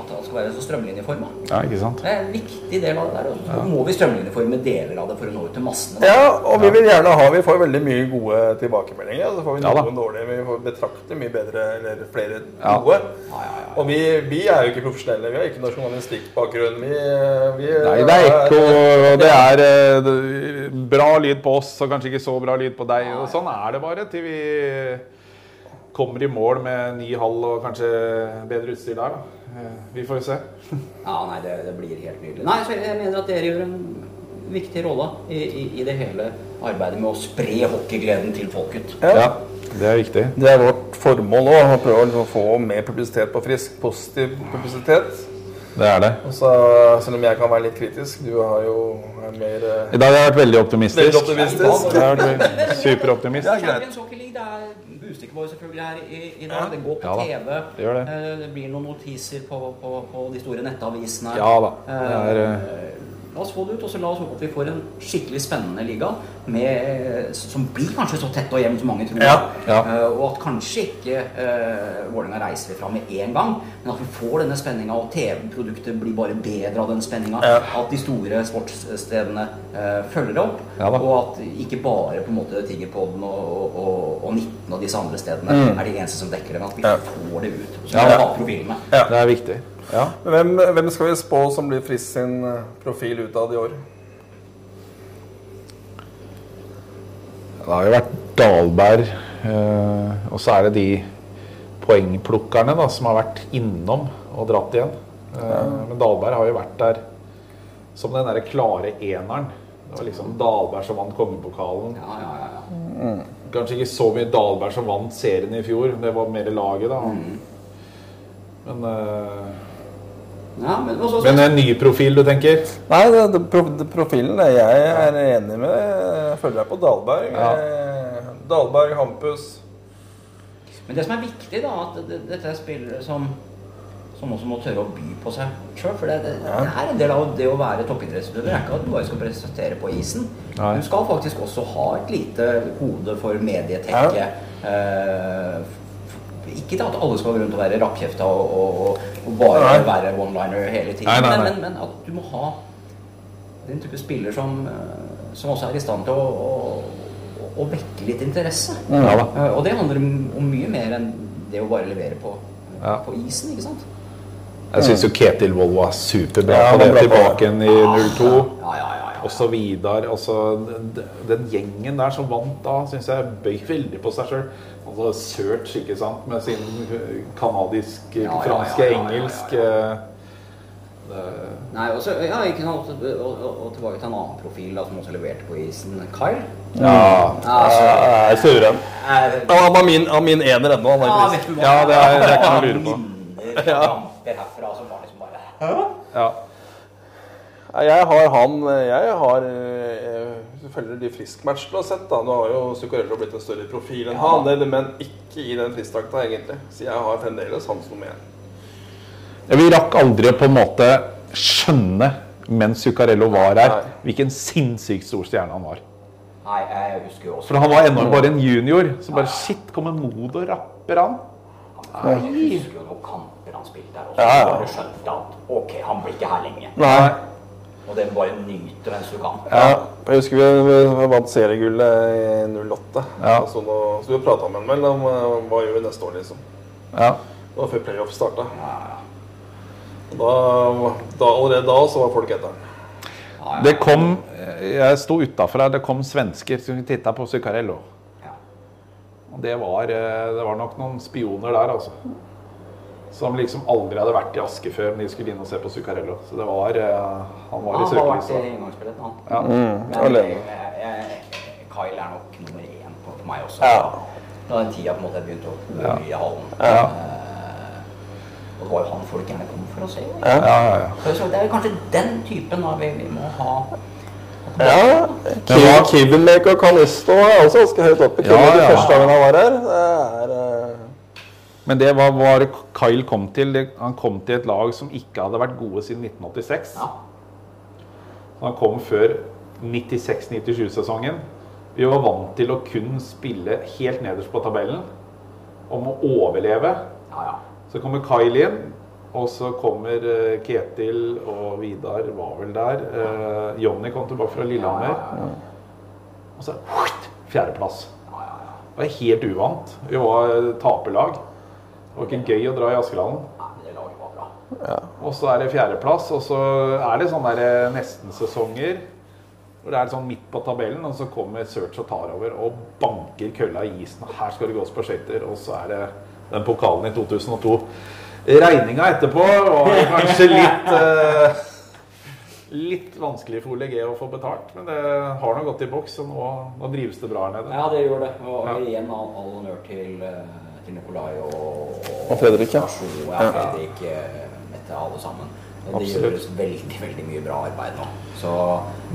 At det skal være så strømlinjeforma. Ja, ikke sant? Det er en viktig del av det der. Og så må vi strømlinjeforme deler av det for å nå ut til massene. da. Ja, og vi vil gjerne ha Vi får veldig mye gode tilbakemeldinger. Så får vi Ja noen dårlige, vi får betrakte mye bedre, eller flere Ja. gode. Ja, ja, ja. Og vi, vi er jo ikke profesjonelle. Vi har ikke noe journalistikkbakgrunn. Vi, vi Nei, det er ekko, og det er eh, bra lyd på oss, og kanskje ikke så bra lyd på deg. Og sånn er det bare til vi kommer i mål med ny hall og kanskje bedre utstyr der. da. Eh, Vi får jo se. Ja, nei, det, det blir helt nydelig. Nei, så jeg mener at dere gjør en viktig rolle i, i, i det hele arbeidet med å spre hockeygleden til folket. Ja, det er viktig. Det er vårt formål nå, å prøve å liksom få mer publisitet på Frisk. Positiv publisitet. Det er det. Og så, selv om jeg kan være litt kritisk, du har jo er mer I dag har jeg vært veldig optimistisk. Veldig optimistisk. Superoptimist. Ja, greit. Er selvfølgelig her i, i dag. Det går på Ja TV. det gjør det. Eh, det blir noen notiser på, på, på de store nettavisene. Ja da. Det er, Eh, La oss få det ut, og så la oss håpe at vi får en skikkelig spennende liga med, som blir kanskje så tett og jevn som mange tror. Ja, ja. Eh, og at kanskje ikke uh, Vålerenga reiser ifra med en gang, men at vi får denne spenninga, og TV-produktet blir bare bedre av den spenninga. Ja. At de store sportsstedene uh, følger opp, Ja og at ikke bare på en måte Tigerpodden og, og, og 19 og disse andre stedene er de eneste som dekker det, men at vi Ja. får det ut. Så Ja, har profilene. Ja. Det er viktig. Ja. Hvem, hvem skal vi spå som blir Frisk sin eh, profil utad i år? Det har jo vært Dalberg, eh, og så er det de poengplukkerne da, som har vært innom og dratt igjen. Eh, Men Dalberg har jo vært der som den derre klare eneren. Det var liksom Dalberg som vant kongepokalen. Ja, ja, ja, ja. Kanskje ikke så mye Dalberg som vant serien i fjor. Det var mer laget, da. Men, eh, ja men også, men en ny profil, du tenker? Nei, det, det, pro, det, profilen er jeg er enig med. Jeg følger deg på Dahlberg. Ja. Dalberg, Hampus. Men det som er viktig, da, at det, dette er spillere som, som også må tørre å by på seg sjøl. For det, det, det er en del av det å være toppidrettsutøver. Det er ikke at du bare skal prestere på isen. Nei. Du skal faktisk også ha et lite hode for medietekke. Eh, f- ikke til at alle skal rundt og være rappkjefta og, og, og, bare Nei. være one-liner hele tiden. Nei, nei, nei. Men, men, men at du må ha den type spiller som, eh, som også er i stand til å, å, å vekke litt interesse. Ja da. Eh, Og det handler om mye mer enn det å bare levere på, Ja. på isen, ikke sant? Jeg syns jo Ketil Wold var superbra Ja, på det tilbake igjen i 02. Ja, ja, ja. Ja. Og så Vidar. Altså, den, gjengen der som vant da, syns jeg bøy veldig på seg sjøl. Altså Search, ikke sant, med sin kanadisk, Ja, ja, ja, franske, ja, ja, ja, ja. engelsk Nei, også, ja, ikke sant, og, og, og tilbake til en annen profil da, som også leverte på isen. Kyle. Ja. Ja, altså, Jeg er er, Han var min, han var min ener ennå. Ja, er? Ja, det er- det er ikke noe å lure på. Fra herfra som var liksom bare Hæ? ja. Nei, Jeg har han Jeg har eh, selvfølgelig de friskmatchene du har sett. da Nå har jo Zuccarello blitt en større profil enn han, det, men ikke i den friskdrakta, egentlig. Så jeg har fremdeles hans nummer én. Ja, Vi rakk aldri på en måte skjønne mens Zuccarello var her, Nei. hvilken sinnssykt stor stjerne han var. Nei, jeg husker jo også For han var ennå bare en junior. Så bare shit, kommer Modo og rapper han? Nei. Jeg husker jo noen kamper han spilte der, og så Ja, ja. bare skjønte at ok, han blir ikke her lenge. Nei. Og det bare nyte mens du kan. Ja, jeg husker vi, vi vant seriegullet i 08. Ja. Så, nå, så vi prata med ham vel om hva gjør vi neste år, liksom. Ja. Det var før playoff starta. Ja, ja, Da, da, allerede da så var folk etter den. ja, ja. Det kom Jeg sto utafra. Det kom svensker som titta på Zuccarello. Det var, eh, det var nok noen spioner der, altså. Som liksom aldri hadde vært i Aske før, men de skulle inn og se på Zuccarello. Så det var eh, Han var i Han har vært i søkelyset. inngangsbilletten, han. Ja. Men jeg, jeg, Kyle er nok nummer én på, for meg også. Ja. Da den tida på en måte begynte å gå Ja. mye i hallen. Ja. Eh, og det var jo han folk gjerne kom for å se. Ja, ja, ja. Så, så det er kanskje den typen da vi, vi må ha. Ja, og Canisto er også ganske høyt oppe. Ja, Ja. Første gangen han var her. Det er eh, Men det var hva Kyle kom til. Han kom til et lag som ikke hadde vært gode siden 1986. Ja. Han kom før 96-97-sesongen. Vi var vant til å kun spille helt nederst på tabellen. Om å overleve. Ja, ja. Så kommer Kyle inn, og så kommer eh, Ketil og Vidar var vel der. Eh, Jonny kom tilbake fra Lillehammer. Og så fjerdeplass. Det var helt uvant. Vi var eh, taperlag. Det var ikke gøy å dra i Askeladden. Bra. Og så er det fjerdeplass, og så er det sånne der nesten-sesonger. Hvor det er sånn midt på tabellen, og så kommer Search og tar over og banker kølla i isen. og Her skal det gås på skøyter, og så er det den pokalen i 2002. Regninga etterpå var kanskje litt eh, Litt vanskelig for Ole G å få betalt, men det har nå gått i boks, og nå, nå drives det bra her nede. Ja, det gjør det. Og Ja. igjen all, all honnør til, eh, til Nikolai og, Og Fredrik, ja. Og ja. Fredrik, eh, Mette, alle sammen. Og det Absolutt. gjøres veldig, veldig mye bra arbeid nå. Så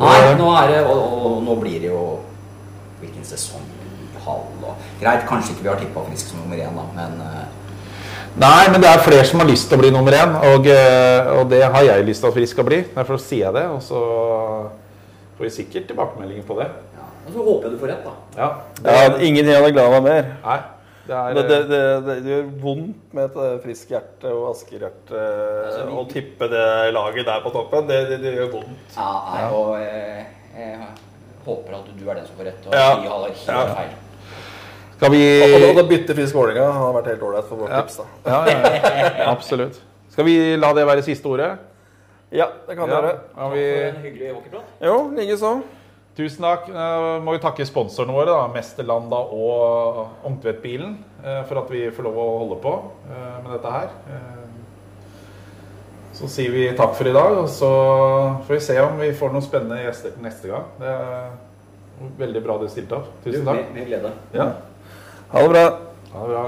Nei, nå er det Og, og, og nå blir det jo Hvilken sesong? Halv og Greit, kanskje ikke vi har tippa Frisk som nummer én, da, men eh, Nei, men det er flere som har lyst til å bli nummer én, og, eh, og det har jeg lyst til at vi skal bli. Derfor sier jeg det, og så får vi sikkert tilbakemeldinger på det. ja. Og så håper jeg du får rett, da. Ja, Ja, ingenting hadde glada meg mer. Nei, det er Det, det, det, det, det gjør vondt med et eh, friskt hjerte og Asker-hjerte Altså, vi- å tippe det laget der på toppen. Det, det, det gjør vondt. Ja, nei, og jeg, jeg håper at du er den som får rett, og Ja. vi har helt Ja. feil. Skal vi Og, bytte Frisk Vålerenga har vært helt ålreit for vårt Ja. tips. da. ja, ja, ja, absolutt. Skal vi la det være siste ordet? Ja, det kan Ja, dere. har For en hyggelig hockeyprat. Jo, likeså. Tusen takk. Eh, må vi takke sponsorene våre, da, Mesterlanda og Ungtvedtbilen, eh, for at vi får lov å holde på eh, med dette her. Eh, Så sier vi takk for i dag, og så får vi se om vi får noen spennende gjester til neste gang. Det er veldig bra du stilte opp. Tusen takk. Med glede. Ja, Ha det bra. ha det bra.